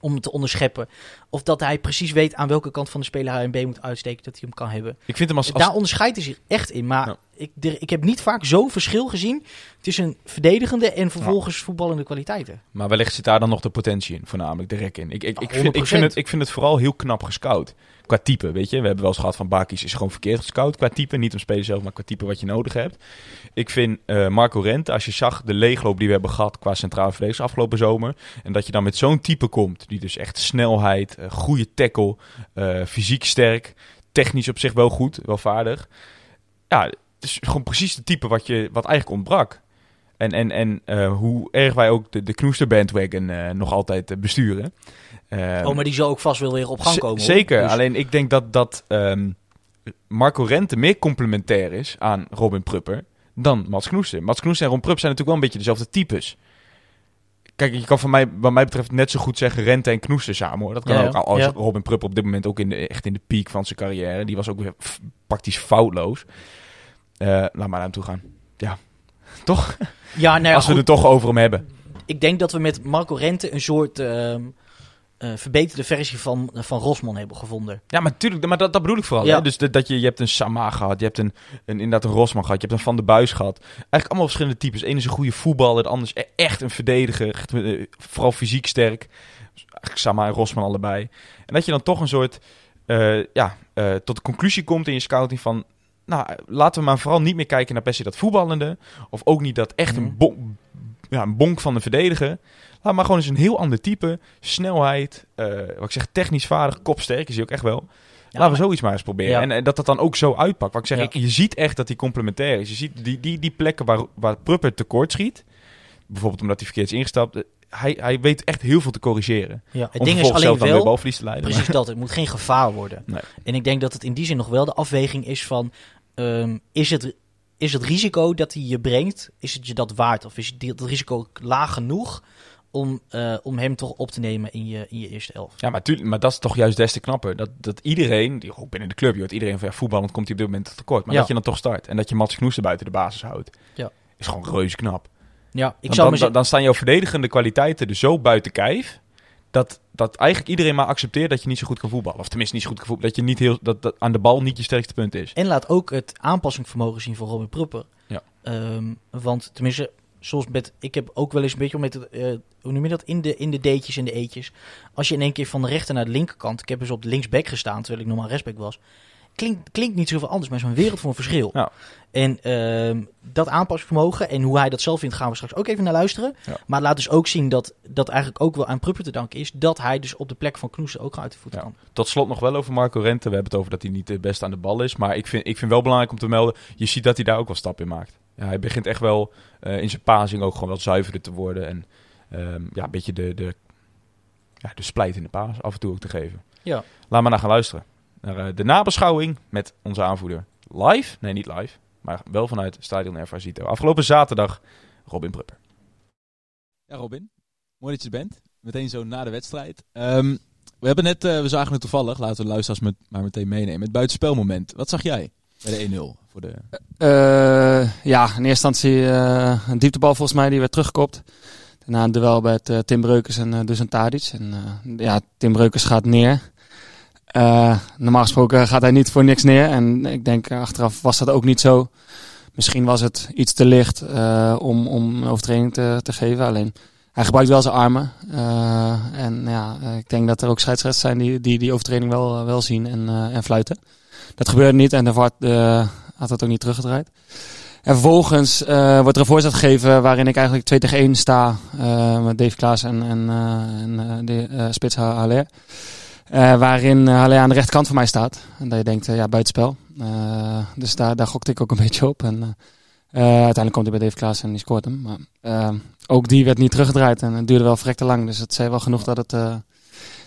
Om te onderscheppen. Of dat hij precies weet aan welke kant van de speler hij een B moet uitsteken, dat hij hem kan hebben. Ik vind hem als... als Daar onderscheidt hij zich echt in. Maar Ja. ik, er- ik heb niet vaak zo'n verschil gezien tussen verdedigende en vervolgens voetballende kwaliteiten. Maar wellicht zit daar dan nog de potentie in, voornamelijk de rek in. Ik, ik, ik, vind, ik, 100%. vind het, ik vind het vooral heel knap gescout. Qua type, weet je. We hebben wel eens gehad van Bakis is gewoon verkeerd gescout qua type. Niet om spelen zelf, maar qua type wat je nodig hebt. Ik vind eh, Marco Rente, als je zag de leegloop die we hebben gehad qua centrale verdedigers afgelopen zomer. En dat je dan met zo'n type komt, die dus echt snelheid, goede tackle, eh, fysiek sterk, technisch op zich wel goed, wel vaardig. Ja, het is gewoon precies het type wat, je, wat eigenlijk ontbrak. En, en, en eh, hoe erg wij ook de, de Knoester bandwagon eh, nog altijd eh, besturen. Eh, oh, maar die zal ook vast wel weer op gang komen. Zeker, Dus- alleen ik denk dat, dat ehm, Marco Rente meer complementair is aan Robin Prupper dan Mats Knoester. Mats Knoester en Ron Prupp zijn natuurlijk wel een beetje dezelfde types. Kijk, je kan van mij, wat mij betreft net zo goed zeggen Rente en Knoester samen hoor. Dat kan Ja, ook. Al ja. Robin Prupper op dit moment ook in de, echt in de piek van zijn carrière. Die was ook weer praktisch foutloos. Eh, laat maar naar hem toe gaan. Ja, toch? Ja, nou ja, Als we goed, het toch over hem hebben. ik denk dat we met Marco Rente een soort ehm, eh, verbeterde versie van, van Rosman hebben gevonden. Ja, maar natuurlijk, maar dat, dat bedoel ik vooral. Ja. Hè? Dus de- dat je, je hebt een Sama gehad, je hebt een, een, inderdaad een Rosman gehad, je hebt een Van der Buis gehad. Eigenlijk allemaal verschillende types. Eén is een goede voetballer, de ander is e- echt een verdediger, echt, eh, vooral fysiek sterk. Dus eigenlijk Sama en Rosman allebei. En dat je dan toch een soort, eh, ja, eh, tot de conclusie komt in je scouting van... Nou, laten we maar vooral niet meer kijken naar per se dat voetballende. Of ook niet dat echt Mhm. een, bon, ja, een bonk van de verdediger. Laat maar gewoon eens een heel ander type. Snelheid, eh, wat ik zeg, technisch vaardig, kopsterk is hij ook echt wel. Ja, Laten we zoiets maar eens proberen. Ja. En, en dat dat dan ook zo uitpakt. Wat ik zeg, Ja. je ziet echt dat hij complementair is. Je ziet die, die, die plekken waar, waar Prupper tekort schiet. Bijvoorbeeld omdat hij verkeerd is ingestapt. eh, Hij, hij weet echt heel veel te corrigeren. Ja, het ding is alleen wel... balverlies te leiden. Precies dat, het moet geen gevaar worden. Nee. En ik denk dat het in die zin nog wel de afweging is van... ehm, is, het, is het risico dat hij je brengt, is het je dat waard? Of is het dat risico laag genoeg om, eh, om hem toch op te nemen in je, in je eerste elf? Ja, maar, tuurlijk, maar dat is toch juist des te knapper. Dat, dat iedereen, die, ook binnen de club, je hoort iedereen van ja, voetballend komt hij op dit moment tekort. Maar Ja. dat je dan toch start. En dat je Mats Knoester buiten de basis houdt. Ja. Is gewoon reuze knap. Ja, ik dan, zou dan, dan, dan staan jouw verdedigende kwaliteiten er zo buiten kijf. Dat, dat eigenlijk iedereen maar accepteert dat je niet zo goed kan voetballen. Of tenminste niet zo goed kan voetballen. Dat, je niet heel, dat, dat aan de bal niet je sterkste punt is. En laat ook het aanpassingsvermogen zien van Robin Prupper. Ja. Ehm, want tenminste, zoals met, ik heb ook wel eens een beetje met het, eh, hoe noem je dat, in de, in de D'tjes en de E'tjes. Als je in één keer van de rechter naar de linkerkant, ik heb dus op de linksback gestaan, terwijl ik normaal rechtsback was. Klinkt, klinkt niet zoveel anders, maar zo'n wereld van verschil. Ja. En ehm, dat aanpassingsvermogen en hoe hij dat zelf vindt, gaan we straks ook even naar luisteren. Ja. Maar laat dus ook zien dat dat eigenlijk ook wel aan Prupper te danken is, dat hij dus op de plek van Knoesen ook uit de voeten Ja. kan. Tot slot nog wel over Marco Rente. We hebben het over dat hij niet de beste aan de bal is. Maar ik vind, ik vind wel belangrijk om te melden. Je ziet dat hij daar ook wel stap in maakt. Ja, hij begint echt wel eh, in zijn passing ook gewoon wat zuiverder te worden. En ehm, ja, een beetje de, de, ja, de splijt in de paas af en toe ook te geven. Ja. Laat maar naar gaan luisteren. Naar eh, de nabeschouwing met onze aanvoerder. Live? Nee, niet live. Maar wel vanuit Stadion Ervasito. Afgelopen zaterdag Robin Prupper. Ja, Robin. Mooi dat je er bent. Meteen zo na de wedstrijd. Ehm, we hebben net, eh, we zagen het toevallig, laten we de luisteraars met, maar meteen meenemen. Het buitenspelmoment. Wat zag jij bij de 1-0? Voor de... Eh, ja, in eerste instantie eh, een dieptebal volgens mij die werd teruggekopt. Daarna een duel bij het, eh, Tim Breukers en uh, Dusan Tadic. En ja, Tim Breukers gaat neer. Normaal gesproken gaat hij niet voor niks neer. En ik denk achteraf was dat ook niet zo. Misschien was het iets te licht om, om een overtreding te, te geven. Alleen hij gebruikt wel zijn armen. En ja, ik denk dat er ook scheidsrechters zijn die die, die overtreding wel, wel zien en, en fluiten. Dat gebeurde niet en de VAR eh, had dat ook niet teruggedraaid. En vervolgens eh, wordt er een voorzet gegeven waarin ik eigenlijk 2 tegen 1 sta eh, met Dave Klaas en, en, eh, en de spits Ha- Haller. Waarin Haller aan de rechterkant van mij staat. En dat je denkt, ja, buitenspel. Dus daar, daar gokte ik ook een beetje op. En uiteindelijk komt hij bij Dave Klaas en die scoort hem. Maar ook die werd niet teruggedraaid en het duurde wel verrekte lang. Dus het zei wel genoeg dat het,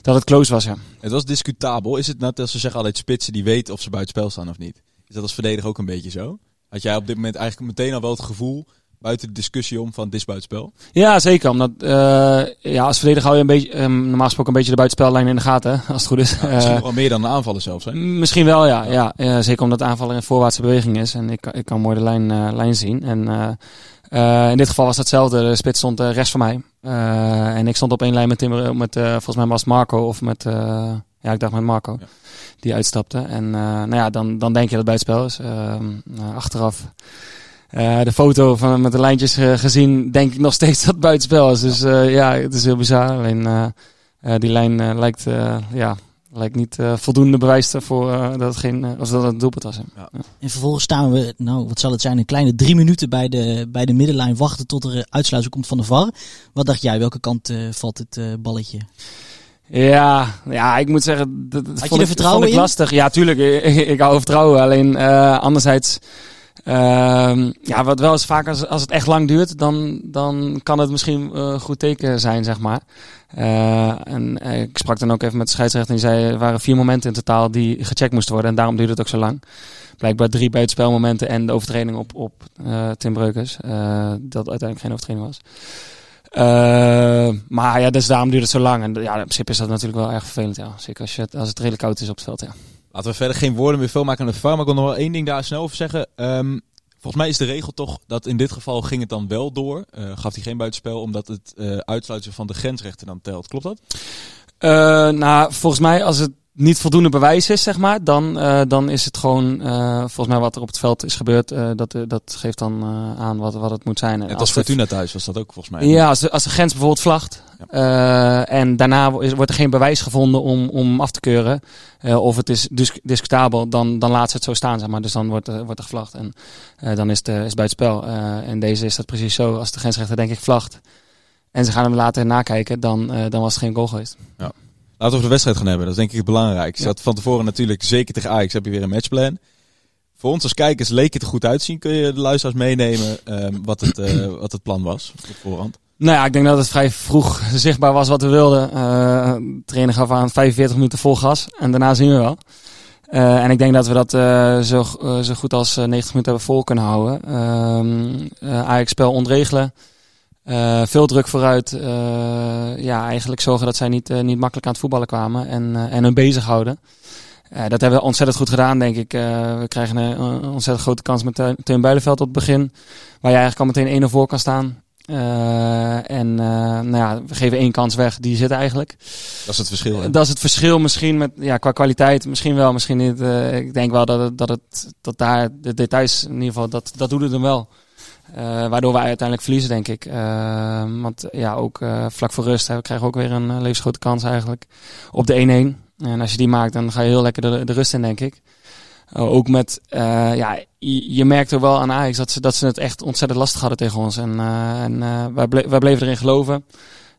dat het close was, ja. Het was discutabel. Is het net als ze zeggen altijd spitsen die weten of ze buitenspel staan of niet? Is dat als verdediger ook een beetje zo? Had jij op dit moment eigenlijk meteen al wel het gevoel, buiten de discussie om, van dit is buitenspel? Ja, zeker. Omdat eh, ja, als verdediger hou je een beetje, ehm, normaal gesproken een beetje de buitenspellijn in de gaten, hè, als het goed is. Ja, misschien Eh, wel meer dan een aanvaller zelfs. Hè? Misschien wel, ja. ja. ja, zeker omdat de aanvaller in voorwaartse beweging is. En ik, kan- ik kan mooi de lijn, eh, lijn zien. En eh, eh, in dit geval was dat hetzelfde. De spits stond eh, rechts van mij. Eh, en ik stond op één lijn met Timmer, met, eh, volgens mij was Marco of met, eh, ja, ik dacht met Marco. Ja. Die uitstapte. En nou ja, dan, dan denk je dat het buitenspel is. Ehm, nou, achteraf de foto van, met de lijntjes gezien, denk ik nog steeds dat het buitenspel is. Dus ja, het is heel bizar. Alleen die lijn lijkt, ja, lijkt niet eh, voldoende bewijs ervoor eh, dat het geen, of dat het een doelpunt was. hè. En vervolgens staan we, nou wat zal het zijn, een kleine drie minuten bij de, bij de middenlijn wachten tot er uitsluiting komt van de VAR. Wat dacht jij, welke kant eh, valt het eh, balletje? Ja, ja, ik moet zeggen, dat, dat vond er ik, vertrouwen vond ik in? lastig. Ja, tuurlijk, ik, ik hou vertrouwen. Alleen eh, anderzijds, ja, wat wel eens vaak als, als het echt lang duurt, dan, dan kan het misschien eh, goed teken zijn, zeg maar. Eh, en eh, ik sprak dan ook even met de scheidsrechter en die zei, er waren vier momenten in totaal die gecheckt moesten worden en daarom duurde het ook zo lang. Blijkbaar drie buitenspelmomenten en de overtreding op, op Tim Breukers, dat uiteindelijk geen overtreding was. Maar ja, dus daarom duurt het zo lang. En ja, in principe is dat natuurlijk wel erg vervelend. Ja. Zeker als, je als het redelijk koud is op het veld. Ja. Laten we verder geen woorden meer veel maken aan de VAR, maar ik wil nog wel één ding daar snel over zeggen. Ehm, volgens mij is de regel toch dat in dit geval ging het dan wel door. Eh, gaf hij geen buitenspel, omdat het eh, uitsluiten van de grensrechter dan telt. Klopt dat? Eh, nou, volgens mij als het niet voldoende bewijs is, zeg maar, dan, eh, dan is het gewoon, eh, volgens mij wat er op het veld is gebeurd, eh, dat, dat geeft dan aan wat, wat het moet zijn. En Net als als het- Fortuna thuis was dat ook volgens mij. Ja, als de, als de grens bijvoorbeeld vlagt en daarna wordt er geen bewijs gevonden om, om af te keuren of het is dus discutabel, dan, dan laat ze het zo staan, zeg maar. Dus dan wordt, wordt er gevlacht en dan is het, is het buitenspel. Eh en deze is dat precies zo. Als de grensrechter denk ik vlagt en ze gaan hem later nakijken, dan, dan was het geen goal geweest. Laten we over de wedstrijd gaan hebben. Dat is denk ik het belangrijkste. Ja. Dat van tevoren natuurlijk zeker tegen Ajax heb je weer een matchplan. Voor ons als kijkers leek het er goed uitzien. Kun je de luisteraars meenemen ehm, wat, het, eh, wat het plan was op voorhand? Nou ja, ik denk dat het vrij vroeg zichtbaar was wat we wilden. De trainer gaf aan 45 minuten vol gas en daarna zien we wel. Eh, en ik denk dat we dat zo, zo goed als eh, 90 minuten hebben vol kunnen houden. Ehm eh, Ajax-spel ontregelen. Eh, veel druk vooruit. Eh, ja, eigenlijk zorgen dat zij niet, eh, niet makkelijk aan het voetballen kwamen en, en hun bezighouden. Dat hebben we ontzettend goed gedaan, denk ik. We krijgen een, een ontzettend grote kans met Teun- Builenveld op het begin. Waar je eigenlijk al meteen 1-0 voor kan staan. En nou ja, we geven één kans weg. Die zit eigenlijk. Dat is het verschil. hè? Dat is het verschil misschien met, ja, qua kwaliteit. Misschien wel, misschien niet. Ik denk wel dat, het, dat, het, dat daar de details, in ieder geval, dat, dat doet het hem wel. Eh, waardoor wij uiteindelijk verliezen, denk ik. Eh, want ja, ook eh, vlak voor rust hè, we krijgen ook weer een levensgrote kans eigenlijk op de 1-1. En als je die maakt, dan ga je heel lekker de, de rust in, denk ik. Ook met, ja, je, je merkte wel aan Ajax dat ze, dat ze het echt ontzettend lastig hadden tegen ons. En, en wij, wij bleven erin geloven.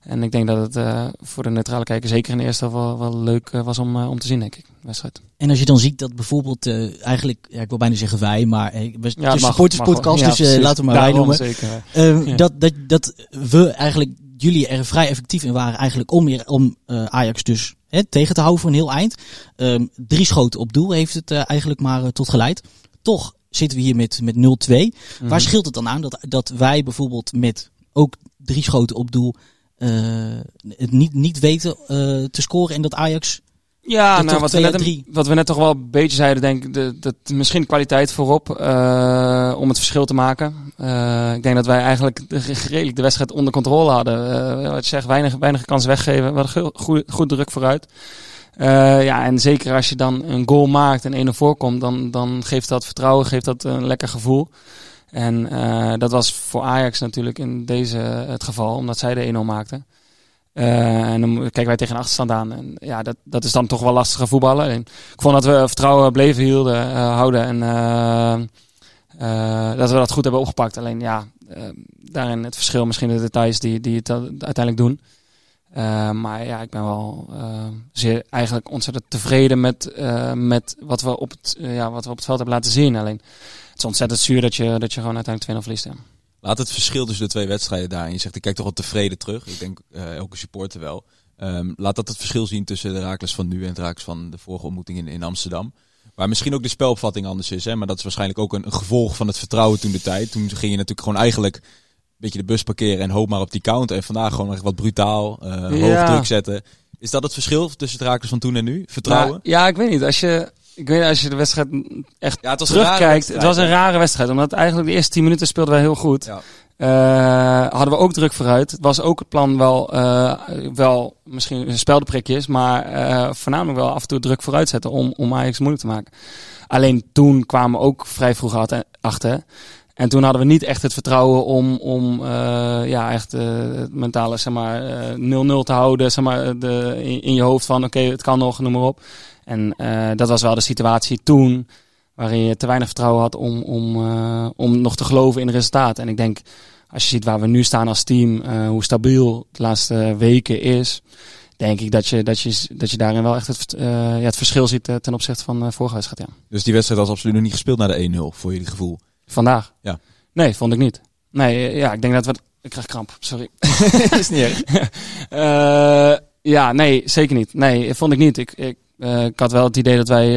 En ik denk dat het uh, voor de neutrale kijker zeker in de eerste wel, wel leuk uh, was om, uh, om te zien, denk ik. Wedstrijd. En als je dan ziet dat bijvoorbeeld, eigenlijk, ja, ik wil bijna zeggen wij, maar we ja, de supporterspodcast, ja, dus laten we maar wij noemen. Zeker, ja. dat, dat, dat we eigenlijk, jullie er vrij effectief in waren eigenlijk om, om uh, Ajax dus hè, tegen te houden voor een heel eind. Um, drie schoten op doel heeft het eigenlijk maar tot geleid. Toch zitten we hier met, met 0-2. Mm -hmm. Waar scheelt het dan aan dat, dat wij bijvoorbeeld met ook drie schoten op doel het niet, niet weten uh, te scoren en dat Ajax. Ja, nou, wat, we net, een, wat we net toch wel een beetje zeiden, denk ik, dat misschien kwaliteit voorop uh, om het verschil te maken. Uh, ik denk dat wij eigenlijk de, redelijk de wedstrijd onder controle hadden. Uh, wat je zegt, weinig, weinig kansen weggeven, we hadden goed, goed druk vooruit. Ja, en zeker als je dan een goal maakt en 1 voorkomt, dan, dan geeft dat vertrouwen, geeft dat een lekker gevoel. En uh, dat was voor Ajax natuurlijk in deze het geval, omdat zij de 1-0 maakten. Uh, en dan kijken wij tegen een achterstand aan. En ja, dat, dat is dan toch wel lastiger voetballen. En ik vond dat we vertrouwen bleven hielden, uh, houden en dat we dat goed hebben opgepakt. Alleen ja, daarin het verschil, misschien de details die, die het uiteindelijk doen. Maar ja, ik ben wel zeer eigenlijk ontzettend tevreden met, met wat, we op het, ja, wat we op het veld hebben laten zien. Alleen het is ontzettend zuur dat je, dat je gewoon uiteindelijk 2-0 verliest. Laat het verschil tussen de twee wedstrijden daar. En je zegt, ik kijk toch wel tevreden terug. Ik denk elke supporter wel. Ehm, laat dat het verschil zien tussen de Herakles van nu en het Herakles van de vorige ontmoeting in, in Amsterdam. Waar misschien ook de spelopvatting anders is. Hè? Maar dat is waarschijnlijk ook een, een gevolg van het vertrouwen toen de tijd. Toen ging je natuurlijk gewoon eigenlijk beetje de bus parkeren en hoop maar op die counter. En vandaag gewoon echt wat brutaal, eh hoog Ja. druk zetten. Is dat het verschil tussen het Herakles van toen en nu? Vertrouwen? Nou, ja, ik weet niet. Als je, ik weet, niet, als je de wedstrijd echt Ja, het was terugkijkt. Het was een rare wedstrijd. Omdat eigenlijk de eerste 10 minuten speelden wij heel goed. Ja. Eh, hadden we ook druk vooruit. Het was ook het plan wel, eh, wel misschien speldenprikjes. Maar voornamelijk wel af en toe druk vooruit zetten om, om Ajax moeilijk te maken. Alleen toen kwamen we ook vrij vroeg achter. En toen hadden we niet echt het vertrouwen om, om eh, ja, echt eh, het mentale zeg maar, 0-0 te houden. Zeg maar, de, in, je hoofd van oké, het kan nog, noem maar op. En dat was wel de situatie toen waarin je te weinig vertrouwen had om, om, om nog te geloven in het resultaat. En ik denk, als je ziet waar we nu staan als team, hoe stabiel de laatste weken is, denk ik dat je, dat je, dat je daarin wel echt het, ja, het verschil ziet ten opzichte van de vorige wedstrijd. Ja. Dus die wedstrijd was absoluut nog niet gespeeld naar de 1-0, voor jullie gevoel. Vandaag? Ja. Nee, vond ik niet. Nee, eh, ja, ik denk dat we... Ik krijg kramp, sorry. is niet erg. Eh, ja, nee, zeker niet. Nee, vond ik niet. Ik, ik, eh, ik had wel het idee dat wij,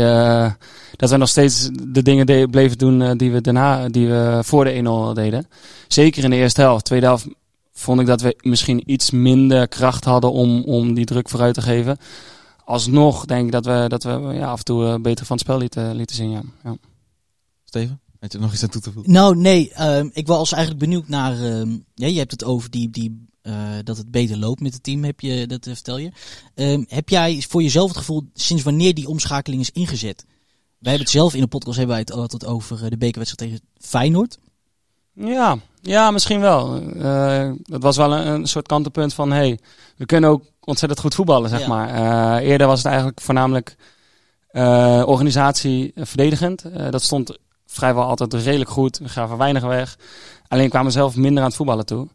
dat wij nog steeds de dingen de- bleven doen die we daarna, die we voor de 1-0 deden. Zeker in de eerste helft. Tweede helft vond ik dat we misschien iets minder kracht hadden om, om die druk vooruit te geven. Alsnog denk ik dat we, dat we ja, af en toe beter van het spel lieten, lieten zien. Ja. Ja. Steven, had je er nog iets aan toe te voegen? Nou, nee, ehm, ik was eigenlijk benieuwd naar. ehm, ja, je hebt het over die, die, eh, dat het beter loopt met het team, heb je, dat eh, vertel je. Ehm, heb jij voor jezelf het gevoel sinds wanneer die omschakeling is ingezet? Wij hebben het zelf in de podcast hebben wij het altijd over eh, de bekerwedstrijd tegen Feyenoord. Ja, ja, misschien wel. Eh dat was wel een, een soort kantelpunt van, hey, we kunnen ook ontzettend goed voetballen, zeg Ja. maar. Eh, eerder was het eigenlijk voornamelijk eh, organisatie verdedigend. Eh, dat stond vrijwel altijd redelijk goed. We gaven weinig weg. Alleen kwamen zelf minder aan het voetballen toe.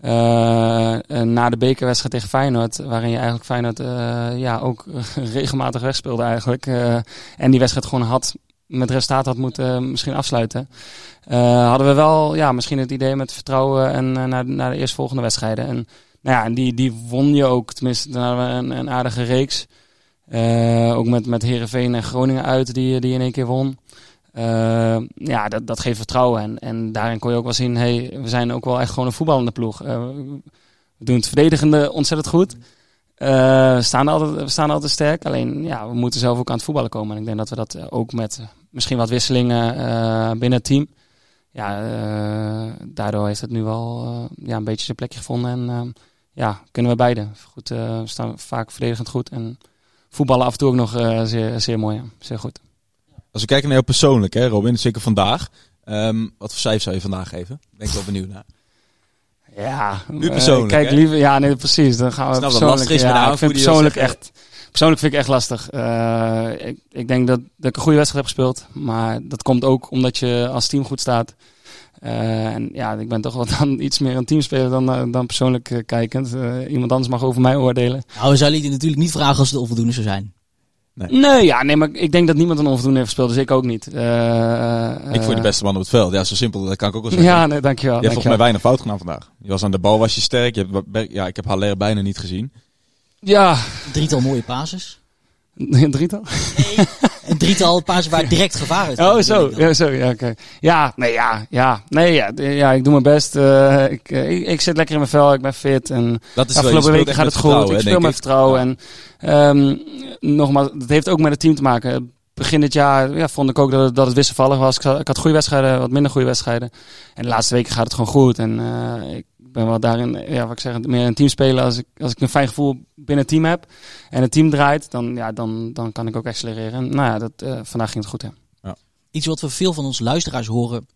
Eh, na de bekerwedstrijd tegen Feyenoord, waarin je eigenlijk Feyenoord eh, ja, ook regelmatig wegspeelde eigenlijk. Eh, en die wedstrijd gewoon had met resultaat had moeten misschien afsluiten. Hadden we wel ja, misschien het idee met vertrouwen en naar, naar de eerstvolgende wedstrijden. En, nou ja, en die, die won je ook. Tenminste, dan hadden we een, aardige reeks. Ook met, met Heerenveen en Groningen uit, die, die in één keer won. Eh, ja, dat, dat geeft vertrouwen. En, en daarin kon je ook wel zien, hey, we zijn ook wel echt gewoon een voetballende ploeg. Eh, we doen het verdedigende ontzettend goed. Eh, we, staan altijd, we staan altijd sterk. Alleen, ja, we moeten zelf ook aan het voetballen komen. En ik denk dat we dat ook met misschien wat wisselingen binnen het team... Ja, daardoor heeft het nu wel ja, een beetje zijn plekje gevonden. En ja, kunnen we beide. Goed, we staan vaak verdedigend goed. En voetballen af en toe ook nog zeer, zeer mooi. Zeer goed. Als we kijken naar jou persoonlijk, hè, Robin, zeker vandaag. Ehm, wat voor cijfer zou je vandaag geven? Ben ik wel benieuwd naar. Ja, Nu eh, persoonlijk, kijk, liever, ja, nee, precies. Dan gaan we Snap dat persoonlijk. lastig is ja, ik vind persoonlijk echt. Persoonlijk vind ik echt lastig. Eh, ik, ik denk dat, dat ik een goede wedstrijd heb gespeeld. Maar dat komt ook omdat je als team goed staat. Eh, en ja, ik ben toch wel dan iets meer een teamspeler dan, dan persoonlijk kijkend. Eh, iemand anders mag over mij oordelen. Nou, we zouden je natuurlijk niet vragen als het onvoldoende zou zijn. Nee, ja, nee, maar ik denk dat niemand een onvoldoende heeft gespeeld. Dus ik ook niet. Eh, ik vond je de eh, beste man op het veld. Ja, zo simpel, dat kan ik ook wel zeggen. Ja, nee, dankjewel. je hebt volgens mij weinig fout gedaan vandaag. Je was aan de bal, was je sterk. Je hebt, ja, ik heb Haller bijna niet gezien. Ja, Drietal mooie pases. Een drietal. Een drietal pases waar direct gevaar uit Oh, zo. Ja, zo. Ja, oké. Ja, nee, ja, ja. Nee, ja, ja, ik doe mijn best. Eh, ik, eh, ik, ik zit lekker in mijn vel. Ik ben fit. En Dat is afgelopen weken gaat het goed. Ik speel met vertrouwen. En ehm, nogmaals, dat heeft ook met het team te maken. Begin dit jaar ja, vond ik ook dat het, dat het wisselvallig was. Ik, had- goede wedstrijden, wat minder goede wedstrijden. En de laatste weken gaat het gewoon goed. En eh, ik ben wel daarin, ja, wat ik zeg, meer een team spelen. Als ik, als ik een fijn gevoel binnen het team heb en het team draait, dan, ja, dan, dan kan ik ook accelereren. En nou ja, dat, eh, vandaag ging het goed, ja. Iets wat we veel van onze luisteraars horen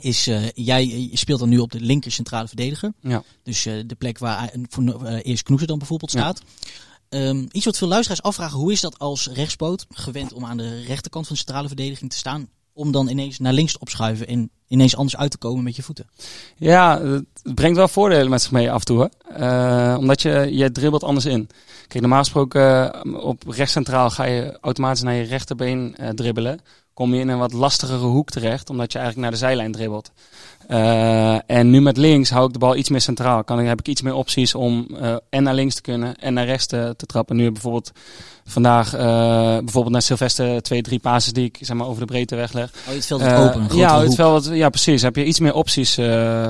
is, eh, jij je speelt dan nu op de linker centrale verdediger. Ja. Dus eh, de plek waar eh, voor, eh, eerst Knoeser dan bijvoorbeeld Ja. staat. Ehm, iets wat veel luisteraars afvragen, hoe is dat als rechtspoot, gewend om aan de rechterkant van de centrale verdediging te staan, om dan ineens naar links te opschuiven en ineens anders uit te komen met je voeten? Ja, het brengt wel voordelen met zich mee af en toe. Hoor. Eh, omdat je, je dribbelt anders in. Kijk, normaal gesproken eh, op rechtscentraal ga je automatisch naar je rechterbeen eh, dribbelen. kom je in een wat lastigere hoek terecht, omdat je eigenlijk naar de zijlijn dribbelt. En nu met links hou ik de bal iets meer centraal. Kan, heb ik iets meer opties om en naar links te kunnen en naar rechts te, te trappen. Nu bijvoorbeeld vandaag eh, bijvoorbeeld naar Sylvester twee, drie passes die ik zeg maar, over de breedte wegleg. Oh, het veld wat Eh, open, een grotere ja, het veld wat, ja, precies. Heb je iets meer opties. eh,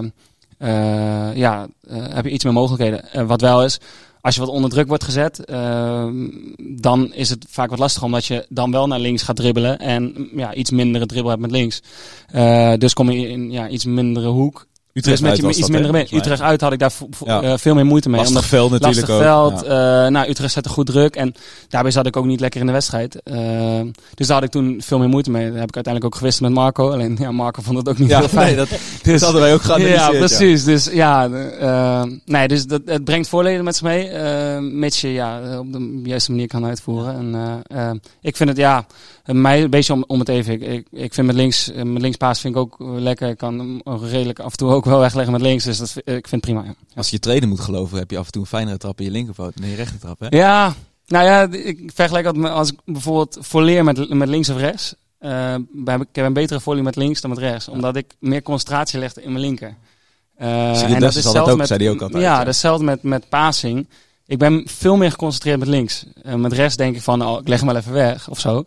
ja, heb je iets meer mogelijkheden. Wat wel is, als je wat onder druk wordt gezet, eh, dan is het vaak wat lastiger, omdat je dan wel naar links gaat dribbelen en ja, iets mindere dribbel hebt met links. Dus kom je in ja, iets mindere hoek. Utrecht dus met uit iets minder mee. Utrecht uit had ik daar Ja. eh, veel meer moeite mee. Lastig veld natuurlijk lastig ook. veld. Ja. eh, nou, Utrecht zette goed druk. En daarbij zat ik ook niet lekker in de wedstrijd. Eh, dus daar had ik toen veel meer moeite mee. Daar heb ik uiteindelijk ook gewist met Marco. Alleen ja, Marco vond het ook niet Ja, heel fijn. nee, dat, Dus- dat hadden wij ook geanalyseerd. ja, precies. Dus ja, nee, dus dat, het brengt voordelen met zich mee. mits je ja, op de juiste manier kan uitvoeren. En, ik vind het ja, mij een beetje om, om het even. Ik, ik, ik vind met links, met linkspaas vind ik ook lekker. Ik kan redelijk af en toe ook wel wegleggen met links. Dus dat, ik vind het prima. Ja. Als je je trainer moet geloven, heb je af en toe een fijnere trap in je linkervoet dan in je rechtertrap. Hè? Ja, nou ja, ik vergelijk dat met als ik bijvoorbeeld volleer met, met links of rechts. heb ik heb een betere volley met links dan met rechts. Omdat ik meer concentratie legde in mijn linker. Je, en dat is ook, zei hij ook altijd, Ja, ja. dat is hetzelfde met, met passing. Ik ben veel meer geconcentreerd met links. Eh, met rechts denk ik van, oh, ik leg hem wel even weg of zo.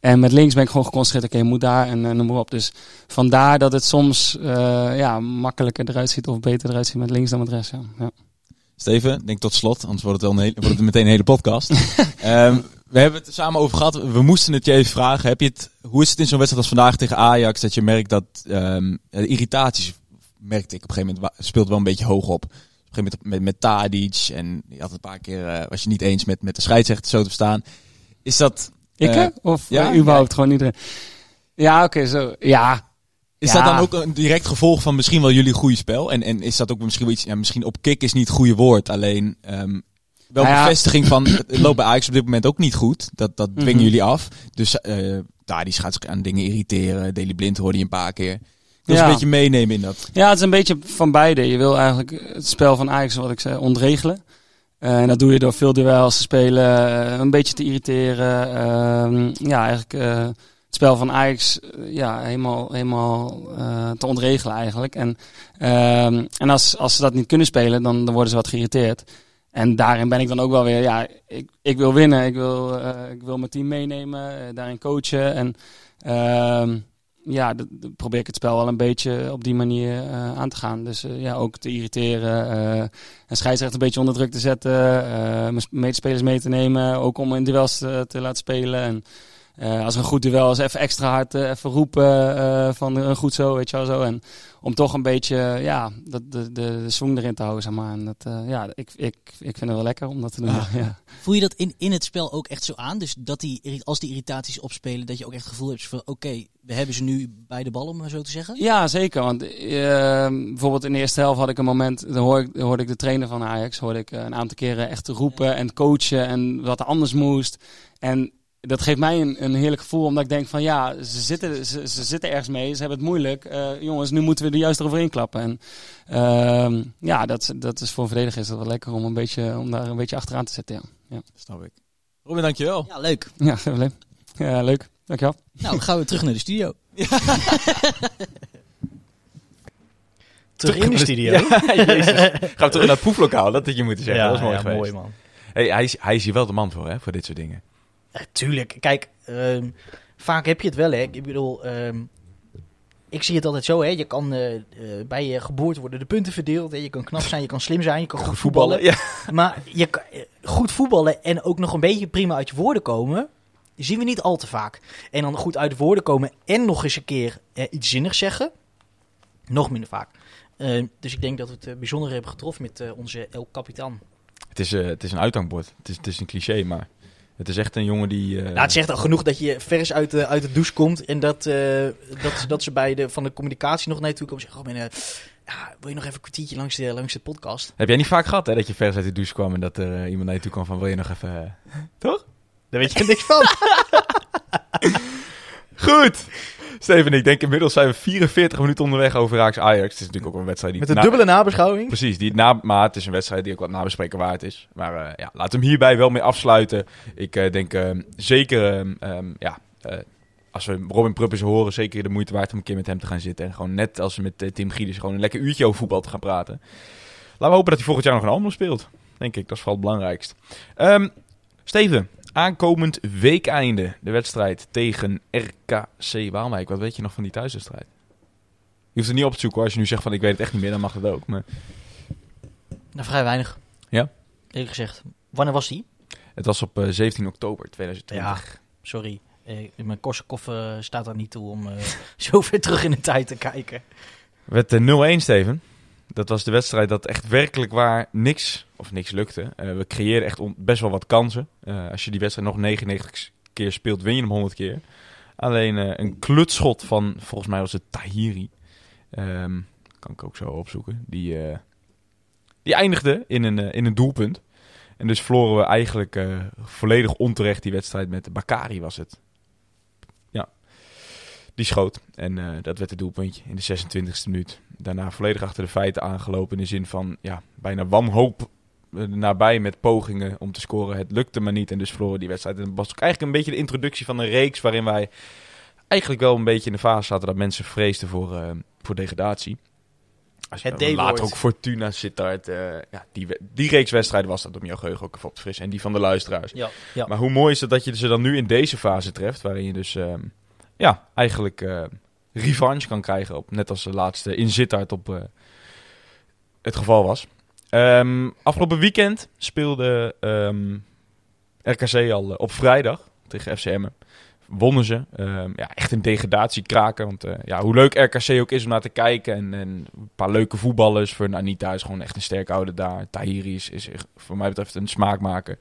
En met links ben ik gewoon geconcentreerd. Oké, je moet daar en eh, noem maar op. Dus vandaar dat het soms eh, ja, makkelijker eruit ziet of beter eruit ziet met links dan met rechts. Ja. Ja. Steven, denk tot slot, anders wordt het, wel een hele, wordt het meteen een hele podcast. Ehm, we hebben het er samen over gehad. We moesten het je even vragen. Heb je het, hoe is het in zo'n wedstrijd als vandaag tegen Ajax dat je merkt dat de irritaties, merkte ik op een gegeven moment, speelt wel een beetje hoog op. Op een gegeven moment met, met Tadic en je had een paar keer, eh, was je niet eens met, met de scheidsrechter zo te verstaan. Is dat, Ik Eh, hè? Of ja, ja, überhaupt gewoon iedereen? Ja, oké, zo. Ja, is Ja. dat dan ook een direct gevolg van misschien wel jullie goede spel? En, en is dat ook misschien wel iets, ja, misschien op kick is niet het goede woord, alleen ehm, wel Nou ja. bevestiging van, het loopt bij Ajax op dit moment ook niet goed. Dat, dat dwingen Mhm. jullie af. Dus eh daar die gaat zich aan dingen irriteren. Daily Blind hoorde je een paar keer. Ze Ja. een beetje meenemen in dat. Ja, het is een beetje van beide. Je wil eigenlijk het spel van Ajax, wat ik zei, ontregelen. Eh, en dat doe je door veel duels te spelen, eh, een beetje te irriteren. Ehm, ja, eigenlijk eh, het spel van Ajax ja, helemaal, helemaal te ontregelen eigenlijk. En, ehm, en als, als ze dat niet kunnen spelen, dan, dan worden ze wat geïrriteerd. En daarin ben ik dan ook wel weer, ja, ik, ik wil winnen. Ik wil, ik wil mijn team meenemen, daarin coachen. En ehm, ja, d- d- probeer ik het spel wel een beetje op die manier eh, aan te gaan. Dus eh, ja, ook te irriteren. eh en scheidsrechter een beetje onder druk te zetten. eh, mijn sp- medespelers mee te nemen. Ook om in duels te, te laten spelen. En eh, als een goed duel is, even extra hard eh, even roepen eh, van een goed zo, weet je wel zo. En om toch een beetje, ja, dat, de, de, de swing erin te houden, zeg maar. En dat, ja, ik, ik, ik vind het wel lekker om dat te doen. Ja. Voel je dat in, in het spel ook echt zo aan? Dus dat die, als die irritaties opspelen, dat je ook echt het gevoel hebt van... Oké, we hebben ze nu bij de bal, om maar zo te zeggen? Ja, zeker. Want eh, bijvoorbeeld in de eerste helft had ik een moment, dan hoor ik, hoorde ik de trainer van Ajax, hoorde ik een aantal keren echt roepen en coachen en wat er anders moest. En dat geeft mij een, een heerlijk gevoel, omdat ik denk van ja, ze zitten, ze, ze zitten ergens mee, ze hebben het moeilijk. Eh, jongens, nu moeten we er juist eroverheen klappen. En ehm, ja, dat, dat is voor een verdediger is dat wel lekker om, een beetje, om daar een beetje achteraan te zetten. Ja, ja. Snap ik. Robin, dankjewel. Ja, leuk. ja geen probleem. Ja, leuk. Dankjewel. Nou, dan gaan we terug naar de studio. terug in de studio? Ja, jezus. Gaan we terug naar het proeflokaal, dat had je moeten zeggen. dat is mooi ja, geweest. mooi man. Hey, hij, is, hij is hier wel de man voor, hè, voor dit soort dingen. Ja, tuurlijk. Kijk, ehm, vaak heb je het wel, hè. Ik bedoel, ehm, ik zie het altijd zo, hè. Je kan eh, eh, bij je geboorte worden de punten verdeeld. Hè. Je kan knap zijn, je kan slim zijn, je kan goed voetballen. Ja. Maar je kan, eh, goed voetballen en ook nog een beetje prima uit je woorden komen, zien we niet al te vaak. En dan goed uit de woorden komen en nog eens een keer iets zinnigs zeggen, nog minder vaak. Ehm, dus ik denk dat we het bijzonder hebben getroffen met onze El Capitan. Het is, het is een uithangbord. Het is, het is een cliché, maar het is echt een jongen die... eh, Nou, het zegt al genoeg dat je vers uit de, uit de douche komt en dat, eh, dat, dat ze bij de, van de communicatie nog naar je toe komen en zeggen: oh, ben, ja, wil je nog even een kwartiertje langs de, langs de podcast? Heb jij niet vaak gehad, hè, dat je vers uit de douche kwam en dat er eh, iemand naar je toe kwam van, wil je nog even... Toch? Daar weet je niks van. Goed! Steven, ik denk inmiddels zijn we 44 minuten onderweg over Ajax Ajax. Het is natuurlijk ook een wedstrijd die... Met een dubbele nabeschouwing. Precies, die na, maar het is een wedstrijd die ook wat nabespreken waard is. Maar eh, ja, laten we hem hierbij wel mee afsluiten. Ik eh, denk eh, zeker, ehm, ehm, ja, eh, als we Robin Pruppers horen, zeker de moeite waard om een keer met hem te gaan zitten. En gewoon net als met Tim Gieders, gewoon een lekker uurtje over voetbal te gaan praten. Laten we hopen dat hij volgend jaar nog een Almelo speelt. Denk ik, dat is vooral het belangrijkst. Ehm, Steven, aankomend weekeinde. De wedstrijd tegen RKC Waalwijk. Wat weet je nog van die thuiswedstrijd? Je hoeft het niet op te zoeken hoor. Als je nu zegt van ik weet het echt niet meer, dan mag dat ook. Maar Nou, vrij weinig. Ja? Eerlijk gezegd. Wanneer was die? het was op eh, 17 oktober 2020. Sorry. Eh, mijn Korsakoff eh, staat daar niet toe om eh, zo ver terug in de tijd te kijken. Werd eh, 0-1, Steven. Dat was de wedstrijd dat echt werkelijk waar niks, of niks lukte. Eh, we creëerden echt best wel wat kansen. Eh, als je die wedstrijd nog 99 keer speelt, win je hem 100 keer. Alleen eh, een klutschot van, volgens mij was het Tahiri. Ehm, kan ik ook zo opzoeken. Die, die eindigde in een, in een doelpunt. En dus verloren we eigenlijk volledig onterecht die wedstrijd met Bakari was het. Die schoot. En eh, dat werd het doelpuntje in de 26e minuut. Daarna volledig achter de feiten aangelopen in de zin van ja, bijna wanhoop eh, nabij met pogingen om te scoren. Het lukte maar niet en dus verloren die wedstrijd. En dat was ook eigenlijk een beetje de introductie van een reeks waarin wij eigenlijk wel een beetje in de fase zaten dat mensen vreesden voor, eh, voor degradatie. Als je Het later ook Fortuna Sittard, eh ja, die, die reeks wedstrijden was dat om jouw geheugen ook even op te frissen. En die van de luisteraars. Ja, ja. Maar hoe mooi is het dat je ze dan nu in deze fase treft, waarin je dus ehm, ja, eigenlijk eh, revanche kan krijgen, op, net als de laatste in Sittard op eh, het geval was. Ehm, afgelopen weekend speelde ehm, RKC al eh, op vrijdag tegen FCM. Wonnen ze. Ehm, ja, echt een degradatie kraken. Want ja, hoe leuk RKC ook is om naar te kijken. En, en een paar leuke voetballers. Voor Anita is gewoon echt een sterk ouder daar. Tahiri is, is voor mij betreft een smaakmaker.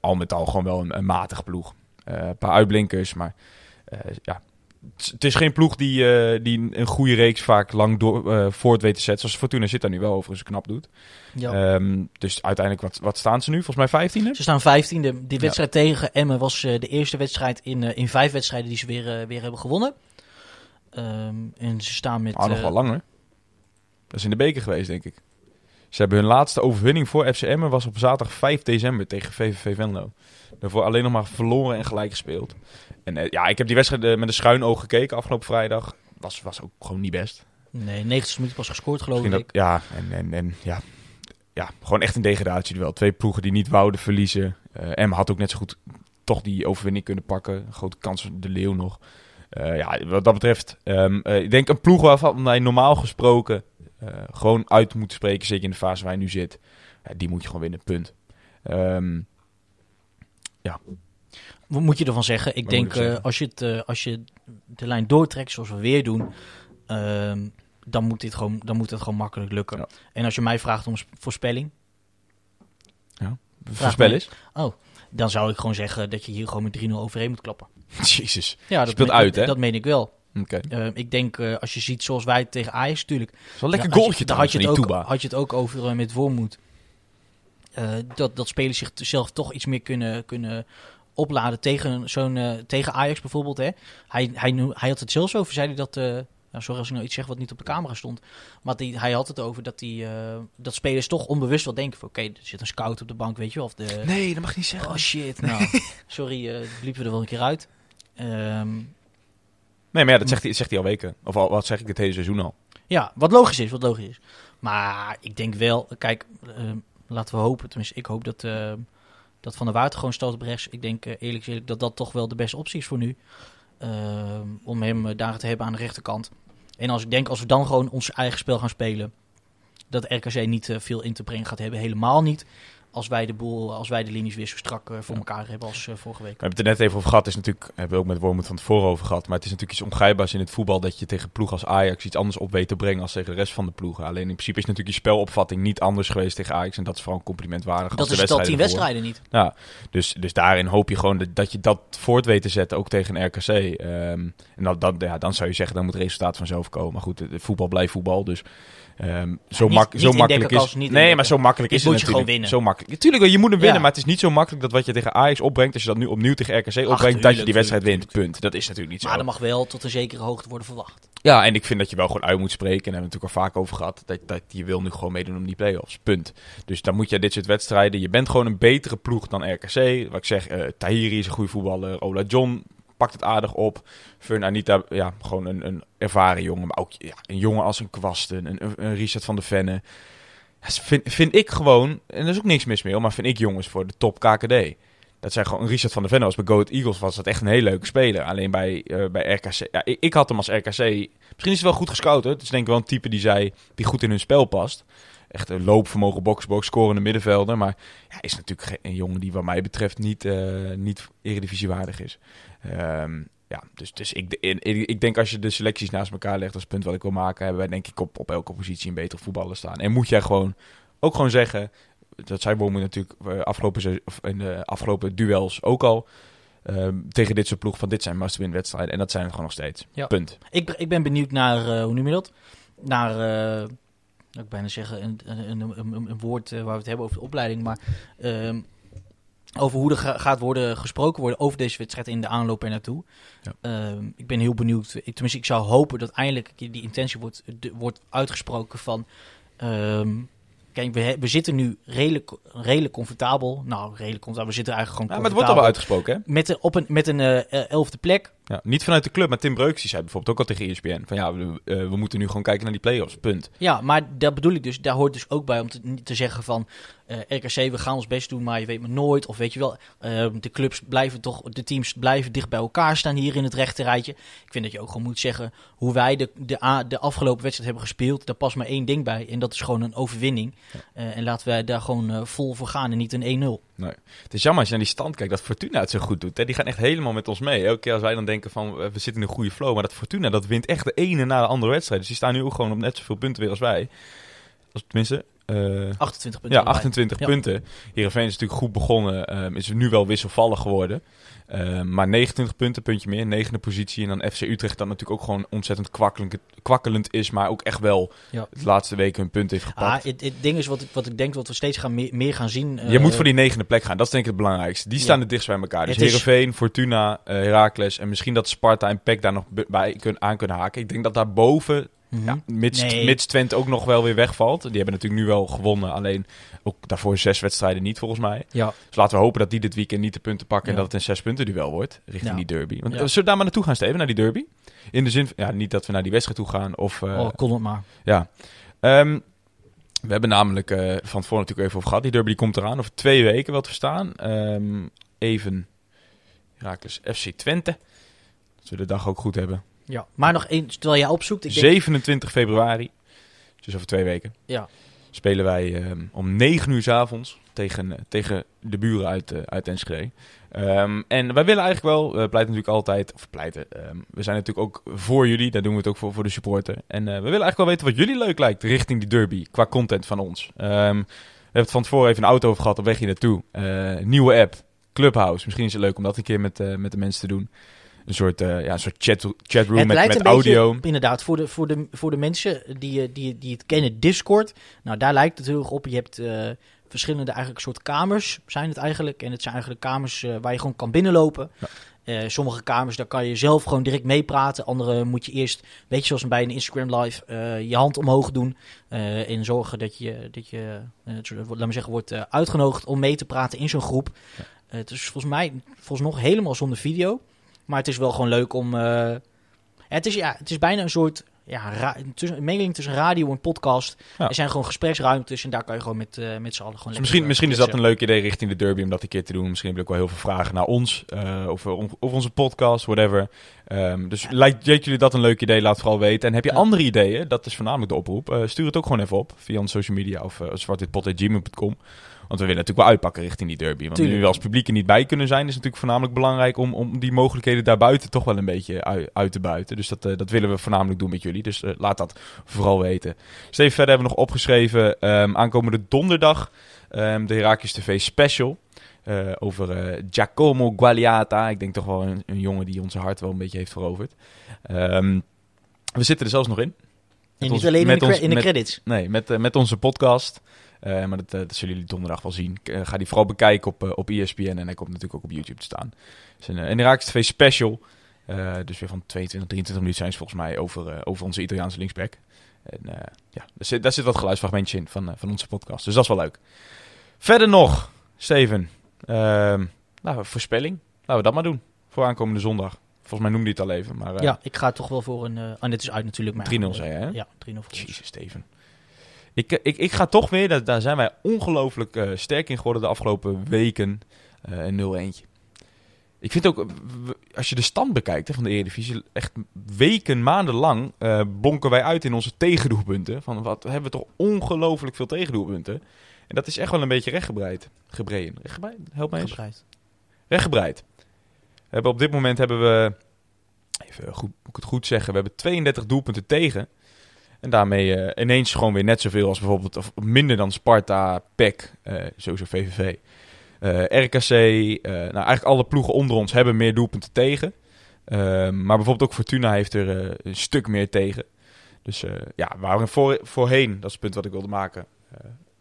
Al met al gewoon wel een, een matige ploeg. Een paar uitblinkers, maar ja. Het is geen ploeg die, eh, die een goede reeks vaak lang door, eh, voort weet te zetten. Zoals Fortuna zit daar nu wel overigens knap doet. ja. Ehm, dus uiteindelijk, wat, wat staan ze nu? Volgens mij vijftiende? Ze staan vijftiende. Die wedstrijd tegen Emmen was eh, de eerste wedstrijd in, eh, in vijf wedstrijden die ze weer, eh, weer hebben gewonnen. Ehm, en ze staan met... Ah, nog eh, wel langer. Dat is in de beker geweest, denk ik. Ze hebben hun laatste overwinning voor FCM was op zaterdag 5 december tegen VVV Venlo. Daarvoor alleen nog maar verloren en gelijk gespeeld. En eh, ja, ik heb die wedstrijd eh, met een schuin oog gekeken afgelopen vrijdag. Was, was ook gewoon niet best. Nee, 90 minuten pas gescoord geloof Misschien ik. dat, ja, en, en, en ja, ja, gewoon echt een degradatie wel. Twee ploegen die niet wouden verliezen. M had ook net zo goed toch die overwinning kunnen pakken. Grote kans voor de Leeuw nog. Ja, wat dat betreft, ehm, eh, ik denk een ploeg waarvan wij normaal gesproken gewoon uit moeten spreken, zeker in de fase waar hij nu zit. Ja, die moet je gewoon winnen, punt. Ehm, Wat moet je ervan zeggen? Ik Wat denk eh, als, je het, eh, als je de lijn doortrekt zoals we weer doen, ehm, dan, moet dit gewoon, dan moet het gewoon makkelijk lukken. Ja. En als je mij vraagt om voorspelling, voorspel me. eens. dan zou ik gewoon zeggen dat je hier gewoon met 3-0 overheen moet klappen. Jezus. Ja, dat Speelt uit, dat, hè? Dat meen ik wel. Oké. Eh, ik denk, eh, als je ziet zoals wij tegen Ajax, natuurlijk. Is een lekker Ja, goaltje je- Daar had je, het ook, had je het ook over met Wormoed. Dat, dat spelers zichzelf toch iets meer kunnen, kunnen opladen tegen, zo'n, eh, tegen Ajax bijvoorbeeld. Hè. Hij, hij, hij had het zelfs over, zei hij dat... eh, nou, sorry als ik nou iets zeg wat niet op de camera stond. Maar die, hij had het over dat, die, eh, dat spelers toch onbewust wel denken van... Oké, er zit een scout op de bank, weet je wel. Of de, Nee, dat mag je niet zeggen. Oh shit, nou. Sorry, eh liepen we er wel een keer uit. Ehm, Nee, maar ja, dat zegt hij, zegt hij al weken. Of al, wat zeg ik dit hele seizoen al. Ja, wat logisch is, wat logisch is. Maar ik denk wel, kijk, eh, laten we hopen, tenminste ik hoop dat, eh, dat Van der Waard gewoon stoot op rechts. Ik denk eh, eerlijk gezegd dat dat toch wel de beste optie is voor nu. Eh, om hem eh, daar te hebben aan de rechterkant. En als ik denk, als we dan gewoon ons eigen spel gaan spelen, dat RKC niet eh, veel in te brengen gaat hebben. Helemaal niet. Als wij de boel, als wij de linies weer zo strak eh, voor elkaar hebben als eh, vorige week. We hebben het er net even over gehad. Is natuurlijk, hebben we ook met Wormoed van tevoren over gehad. Maar het is natuurlijk iets ongrijpbaars in het voetbal dat je tegen ploeg als Ajax iets anders op weet te brengen als tegen de rest van de ploegen. Alleen in principe is natuurlijk je spelopvatting niet anders geweest tegen Ajax. En dat is vooral een compliment waardig. als Dat is al tien wedstrijden niet. Ja, dus, dus daarin hoop je gewoon dat, dat je dat voort weet te zetten, ook tegen een RKC. Ehm, en dat, dat, ja, dan zou je zeggen, dan moet het resultaat vanzelf komen. Maar goed, voetbal blijft voetbal, dus ehm, zo, niet- mak niet zo makkelijk is... niet nee, maar zo makkelijk is het moet je gewoon natuurlijk. winnen. Zo makkelijk. Tuurlijk, je moet hem winnen, Ja. maar het is niet zo makkelijk dat wat je tegen Ajax opbrengt, als je dat nu opnieuw tegen RKC opbrengt, dat je die wedstrijd tuurlijk, wint. Punt. Dat is natuurlijk niet zo. Maar er mag wel tot een zekere hoogte worden verwacht. Ja, en ik vind dat je wel gewoon uit moet spreken. En daar hebben we het natuurlijk al vaak over gehad. Dat, dat je wil nu gewoon meedoen om die play-offs. Punt. Dus dan moet je dit soort wedstrijden. Je bent gewoon een betere ploeg dan RKC. Wat ik zeg, eh Tahiri is een goede voetballer. Ola John pakt het aardig op. Fern Anita, ja, gewoon een, een ervaren jongen. Maar ook ja, een jongen als een Kwasten, een, een, Richard van de Venne. Ja, vind, ik gewoon, en er is ook niks mis mee, maar vind ik jongens voor de top KKD. Dat zijn gewoon, Richard van der Venne was bij Go Ahead Eagles was dat echt een hele leuke speler. Alleen bij, eh, bij RKC, ja, ik, ik had hem als RKC, misschien is het wel goed gescout. Het is denk ik wel een type die, zij, die goed in hun spel past. Echt een loopvermogen, box-box, scorende middenvelder. Maar ja, is natuurlijk een jongen die wat mij betreft niet, eh niet eredivisiewaardig is. Ehm, ja, dus, dus ik, ik, ik denk als je de selecties naast elkaar legt, als punt wat ik wil maken, hebben wij denk ik op, op elke positie een betere voetballer staan. En moet jij gewoon ook gewoon zeggen, dat zei Bomen natuurlijk eh, afgelopen, in de afgelopen duels ook al, ehm, tegen dit soort ploeg van dit zijn must-win wedstrijden. En dat zijn het gewoon nog steeds. Ja. Punt. Ik, ik ben benieuwd naar, eh, hoe noem je dat? Naar, eh, ik bijna zeggen, een, een, een, woord waar we het hebben over de opleiding, maar ehm, over hoe er ga- gaat worden gesproken worden over deze wedstrijd in de aanloop er naartoe. Ja. Ehm, ik ben heel benieuwd. Ik, tenminste, ik zou hopen dat eindelijk die intentie wordt, de- wordt uitgesproken van. ehm, kijk, we, we zitten nu redelijk, redelijk comfortabel. Nou, redelijk comfortabel. We zitten eigenlijk Ja, gewoon maar het wordt al wel uitgesproken, hè? Met een, op een, met een eh, elfde plek. Ja, niet vanuit de club, maar Tim Breuks die zei bijvoorbeeld ook al tegen ESPN van ja, we, eh, we moeten nu gewoon kijken naar die play-offs. Punt. Ja, maar daar bedoel ik dus, daar hoort dus ook bij om te, te zeggen van eh, RKC, we gaan ons best doen, maar je weet maar nooit. Of weet je wel, eh, de clubs blijven toch, de teams blijven dicht bij elkaar staan hier in het rechterrijtje. Ik vind dat je ook gewoon moet zeggen hoe wij de, de, a- de afgelopen wedstrijd hebben gespeeld. Daar past maar één ding bij en dat is gewoon een overwinning. Eh, en laten wij daar gewoon vol voor gaan en niet een 1-0. Het is jammer als je naar die stand kijkt dat Fortuna het zo goed doet. Hè? Die gaan echt helemaal met ons mee. Elke keer als wij dan denken van eh, we zitten in een goede flow. Maar dat Fortuna dat wint echt de ene na de andere wedstrijd. Dus die staan nu ook gewoon op net zoveel punten weer als wij. Als, tenminste, eh, 28 punten. ja, erbij. 28 Ja. punten. Heerenveen is natuurlijk goed begonnen. ehm, is nu wel wisselvallig geworden. Ehm, maar 29 punten, puntje meer. Negende positie. En dan FC Utrecht dat natuurlijk ook gewoon ontzettend kwakkelend, is. Maar ook echt wel Ja. de laatste weken hun punt heeft gepakt. Ah, het, het ding is wat ik, wat ik denk wat we steeds gaan meer, meer gaan zien. Je eh, moet voor die negende plek gaan. Dat is denk ik het belangrijkste. Die staan Ja. het dichtst bij elkaar. Dus Het is- Heerenveen, Fortuna, eh Heracles en misschien dat Sparta en PEC daar nog bij kun, aan kunnen haken. Ik denk dat daarboven, ja, mits, Nee. mits ook nog wel weer wegvalt. Die hebben natuurlijk nu wel gewonnen. Alleen ook daarvoor zes wedstrijden niet volgens mij. Ja, Dus laten we hopen dat die dit weekend niet de punten pakken. En dat het een zes punten duel wordt richting Ja. die derby. Want, eh, Zullen we daar maar naartoe gaan, Steven? Naar die derby? In de zin van, ja, niet dat we naar die wedstrijd toe gaan. Of, eh, oh, kon het maar. ja. Ehm, we hebben namelijk eh, van tevoren natuurlijk even over gehad. Die derby die komt eraan over twee weken wel te verstaan. Ehm, even Herakles FC Twente. Dat we de dag ook goed hebben. Ja, maar nog één, terwijl jij opzoekt. Ik denk, 27 februari, dus over twee weken, ja, spelen wij ehm, om 9 uur s avonds tegen, eh, tegen de buren uit, eh, uit Enschede. Ehm, en wij willen eigenlijk wel, we pleiten natuurlijk altijd, of pleiten, ehm, we zijn natuurlijk ook voor jullie, daar doen we het ook voor, voor de supporter. En eh, we willen eigenlijk wel weten wat jullie leuk lijkt richting die derby, qua content van ons. We hebben het van tevoren even een auto over gehad op weg hier naartoe. Eh, nieuwe app, Clubhouse. Misschien is het leuk om dat een keer met, eh, met de mensen te doen. Een soort, eh, ja, een soort chat, chatroom het met, lijkt met een beetje, audio. inderdaad, voor de, voor, de, voor de mensen die, eh, die, die het kennen, Discord. Nou, daar lijkt het heel erg op. Je hebt eh, verschillende eigenlijk soort kamers, zijn het eigenlijk. En het zijn eigenlijk kamers waar je gewoon kan binnenlopen. Sommige kamers, daar kan je zelf gewoon direct meepraten. Andere moet je eerst, weet je, zoals bij een Instagram live, je hand omhoog doen. eh, en zorgen dat je, dat je laat maar zeggen, wordt uitgenodigd om mee te praten in zo'n groep. Het is volgens mij, volgens nog helemaal zonder video. Maar het is wel gewoon leuk om... eh, het, is, ja, het is bijna een soort ja, tussen, een mengeling tussen radio en podcast. Ja. Er zijn gewoon gespreksruimtes en daar kan je gewoon met, eh, met z'n allen gewoon Dus misschien, eh, misschien is dat een leuk idee richting de derby om dat een keer te doen. Misschien heb ik ook wel heel veel vragen naar ons, on- over onze podcast, whatever. Ehm, dus lijkt lijkt jullie dat een leuk idee? Laat vooral weten. En heb je Ja. andere ideeën? Dat is voornamelijk de oproep. Stuur het ook gewoon even op via onze social media of uh, zwartwitpot.gmail.com. Want we willen natuurlijk wel uitpakken richting die derby. Want Tuurlijk. nu we als publiek er niet bij kunnen zijn, is natuurlijk voornamelijk belangrijk om, om die mogelijkheden daarbuiten toch wel een beetje uit, uit te buiten. Dus dat, eh, dat willen we voornamelijk doen met jullie. Dus eh, laat dat vooral weten. Steven, verder hebben we nog opgeschreven ehm, aankomende donderdag ehm, de Herakles TV special. eh, over Giacomo Gualiata. Ik denk toch wel een, een jongen die onze hart wel een beetje heeft veroverd. Ehm, we zitten er zelfs nog in. En niet ons- alleen in de, ons- in de met- credits. Nee, met, met onze podcast. Eh, maar dat, eh, dat zullen jullie donderdag wel zien. Eh, ga die vooral bekijken op, op ESPN. En hij komt natuurlijk ook op YouTube te staan. Het is een, een TV special. Dus weer van 22, 23 minuten zijn ze volgens mij over, over onze Italiaanse linksback. En ja, daar zit, daar zit wat geluidsfragmentje in van, van onze podcast. Dus dat is wel leuk. Verder nog, Steven. Ehm, nou, voorspelling. Laten we dat maar doen. Voor aankomende zondag. Volgens mij noemde hij het al even. Maar, ja, ik ga toch wel voor een... eh oh, dit is uit natuurlijk. Maar 3-0 zei je, hè? Ja, 3-0 voor ons. Jezus, Steven. Ik, eh, ik, ik ga toch weer, daar zijn wij ongelooflijk eh, sterk in geworden de afgelopen weken, eh een 0-1. Ik vind ook, als je de stand bekijkt hè, van de Eredivisie, echt weken, maandenlang eh bonken wij uit in onze tegendoelpunten. Van wat hebben we toch ongelooflijk veel tegendoelpunten. En dat is echt wel een beetje rechtgebreid. Gebreien. Rechtgebreid? Help mij eens. Gebreid. Rechtgebreid. We hebben op dit moment hebben we, even goed, moet ik het goed zeggen, we hebben 32 doelpunten tegen. En daarmee eh, ineens gewoon weer net zoveel als bijvoorbeeld, of minder dan Sparta, PEC, eh sowieso VVV. eh, RKC, nou eigenlijk alle ploegen onder ons hebben meer doelpunten tegen. Ehm, maar bijvoorbeeld ook Fortuna heeft er een stuk meer tegen. Dus ja, waar we voor, voorheen, dat is het punt wat ik wilde maken,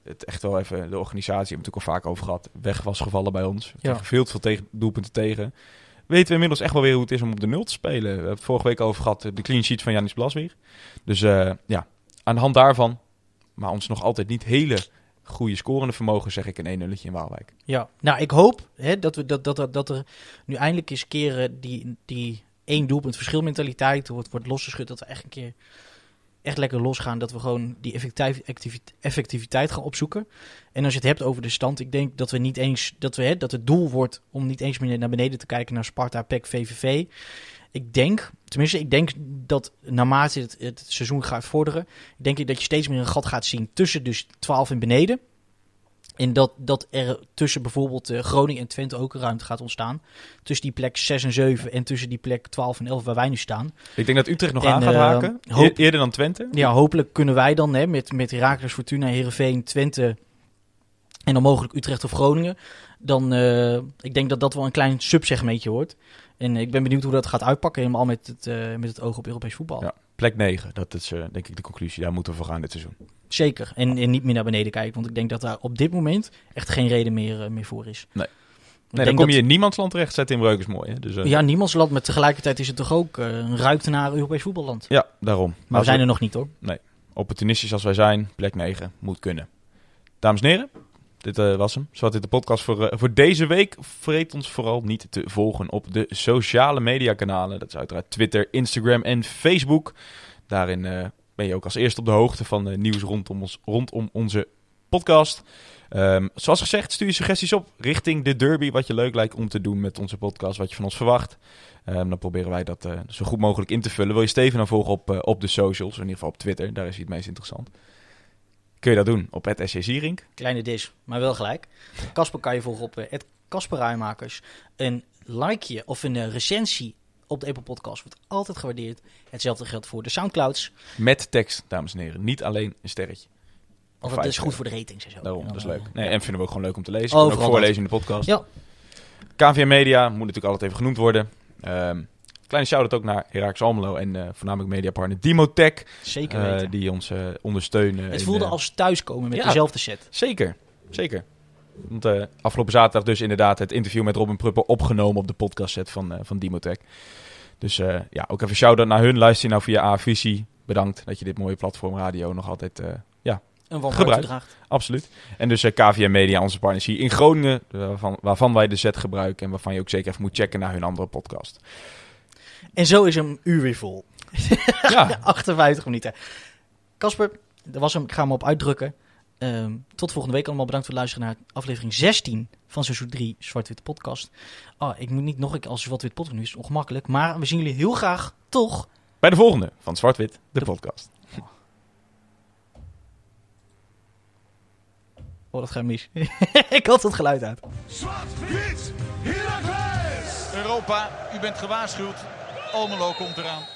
het echt wel even, de organisatie, hebben we het natuurlijk al vaak over gehad, weg was gevallen bij ons. We Ja. veel te veel tegen, doelpunten tegen. Weten we inmiddels echt wel weer hoe het is om op de nul te spelen. We hebben het vorige week over gehad, de clean sheet van Janis Blaswier. Dus eh, ja, aan de hand daarvan, maar ons nog altijd niet hele goede scorende vermogen, zeg ik een 1 nulletje in Waalwijk. Ja, nou ik hoop hè, dat, we, dat, dat, dat er nu eindelijk eens keren die, die één doelpunt verschilmentaliteit wordt, wordt losgeschud. Dat we echt een keer echt lekker losgaan. Dat we gewoon die effectief, activi- effectiviteit gaan opzoeken. En als je het hebt over de stand, ik denk dat we niet eens dat we hè, dat het doel wordt om niet eens meer naar beneden te kijken naar Sparta, PEC, VVV. Ik denk, tenminste, ik denk dat naarmate het, het seizoen gaat vorderen, denk ik dat je steeds meer een gat gaat zien tussen dus 12 en beneden. En dat, dat er tussen bijvoorbeeld eh, Groningen en Twente ook een ruimte gaat ontstaan. Tussen die plek 6 en 7 en tussen die plek 12 en 11 waar wij nu staan. Ik denk dat Utrecht nog En, aan gaat eh, haken, hoop- eerder dan Twente. Ja, hopelijk kunnen wij dan hè, met, met Heracles, Fortuna, Heerenveen, Twente en dan mogelijk Utrecht of Groningen. Dan, eh, ik denk dat dat wel een klein subsegmentje wordt. En ik ben benieuwd hoe dat gaat uitpakken, helemaal met het, met het oog op Europees voetbal. Ja. Plek 9, dat is eh, denk ik de conclusie. Daar moeten we voor gaan dit seizoen. Zeker. En, en niet meer naar beneden kijken, want ik denk dat daar op dit moment echt geen reden meer, eh, meer voor is. Nee. Ik Nee, dan kom dat- je in niemandsland terecht. Zet in Breuk is mooi. Hè? Dus, eh, Ja, niemandsland, maar tegelijkertijd is het toch ook een ruimte naar Europees voetballand. ja, daarom. Maar we zijn er nog niet hoor. opportunistisch als wij zijn, plek 9 moet kunnen. Dames en heren, dit eh, was hem. Zo dit de podcast voor, eh, voor deze week. Vergeet ons vooral niet te volgen op de sociale media kanalen. Dat is uiteraard Twitter, Instagram en Facebook. Daarin eh, ben je ook als eerste op de hoogte van eh, nieuws rondom, ons, rondom onze podcast. Ehm, zoals gezegd, stuur je suggesties op richting de derby. Wat je leuk lijkt om te doen met onze podcast. Wat je van ons verwacht. Ehm, dan proberen wij dat zo goed mogelijk in te vullen. Wil je Steven dan volgen op, op de socials? In ieder geval op Twitter. Daar is hij het meest interessant. Kun je dat doen op het SC Zierink. Kleine dis, maar wel gelijk. Casper kan je volgen op uh, Casper Rijmakers. Een likeje of een eh, recensie op de Apple Podcast wordt altijd gewaardeerd. Hetzelfde geldt voor de Soundclouds. Met tekst, dames en heren. Niet alleen een sterretje. Vijf dat is goed voor de ratings en zo. Daarom, dat is leuk. eh, Nee, en vinden we ook gewoon leuk om te lezen. Oh, ook voorlezen in de podcast. Ja. KVM Media moet natuurlijk altijd even genoemd worden. Ehm, kleine shout-out ook naar Heracles Almelo en eh, voornamelijk mediapartner Dimotech. Zeker eh, weten. die ons eh, ondersteunen. het voelde als thuiskomen met ja. dezelfde set. Zeker, zeker. Want afgelopen zaterdag dus inderdaad het interview met Robin Prupper opgenomen op de podcastset van, van Dimotech. Dus ja, ook even shout-out naar hun. Luister je nou via A-Visie. Bedankt dat je dit mooie platform radio nog altijd... ja, Een van Gebruik. draagt. absoluut. En dus eh, KVM Media, onze partners hier in Groningen. Waarvan, waarvan wij de set gebruiken. En waarvan je ook zeker even moet checken naar hun andere podcast. En zo is een uur weer vol. Ja, 58 minuten. Casper, dat was hem. Ik ga hem op uitdrukken. Ehm, tot volgende week allemaal. Bedankt voor het luisteren naar aflevering 16 van seizoen 3 Zwart-Wit Podcast. Oh, ik moet niet nog een keer als Zwart-Wit Podcast. Nu is het ongemakkelijk. Maar we zien jullie heel graag toch. bij de volgende van Zwart-Wit, de podcast. Oh, dat gaat mis. ik had het geluid uit. Zwart-wit! Europa, u bent gewaarschuwd. Almelo komt eraan.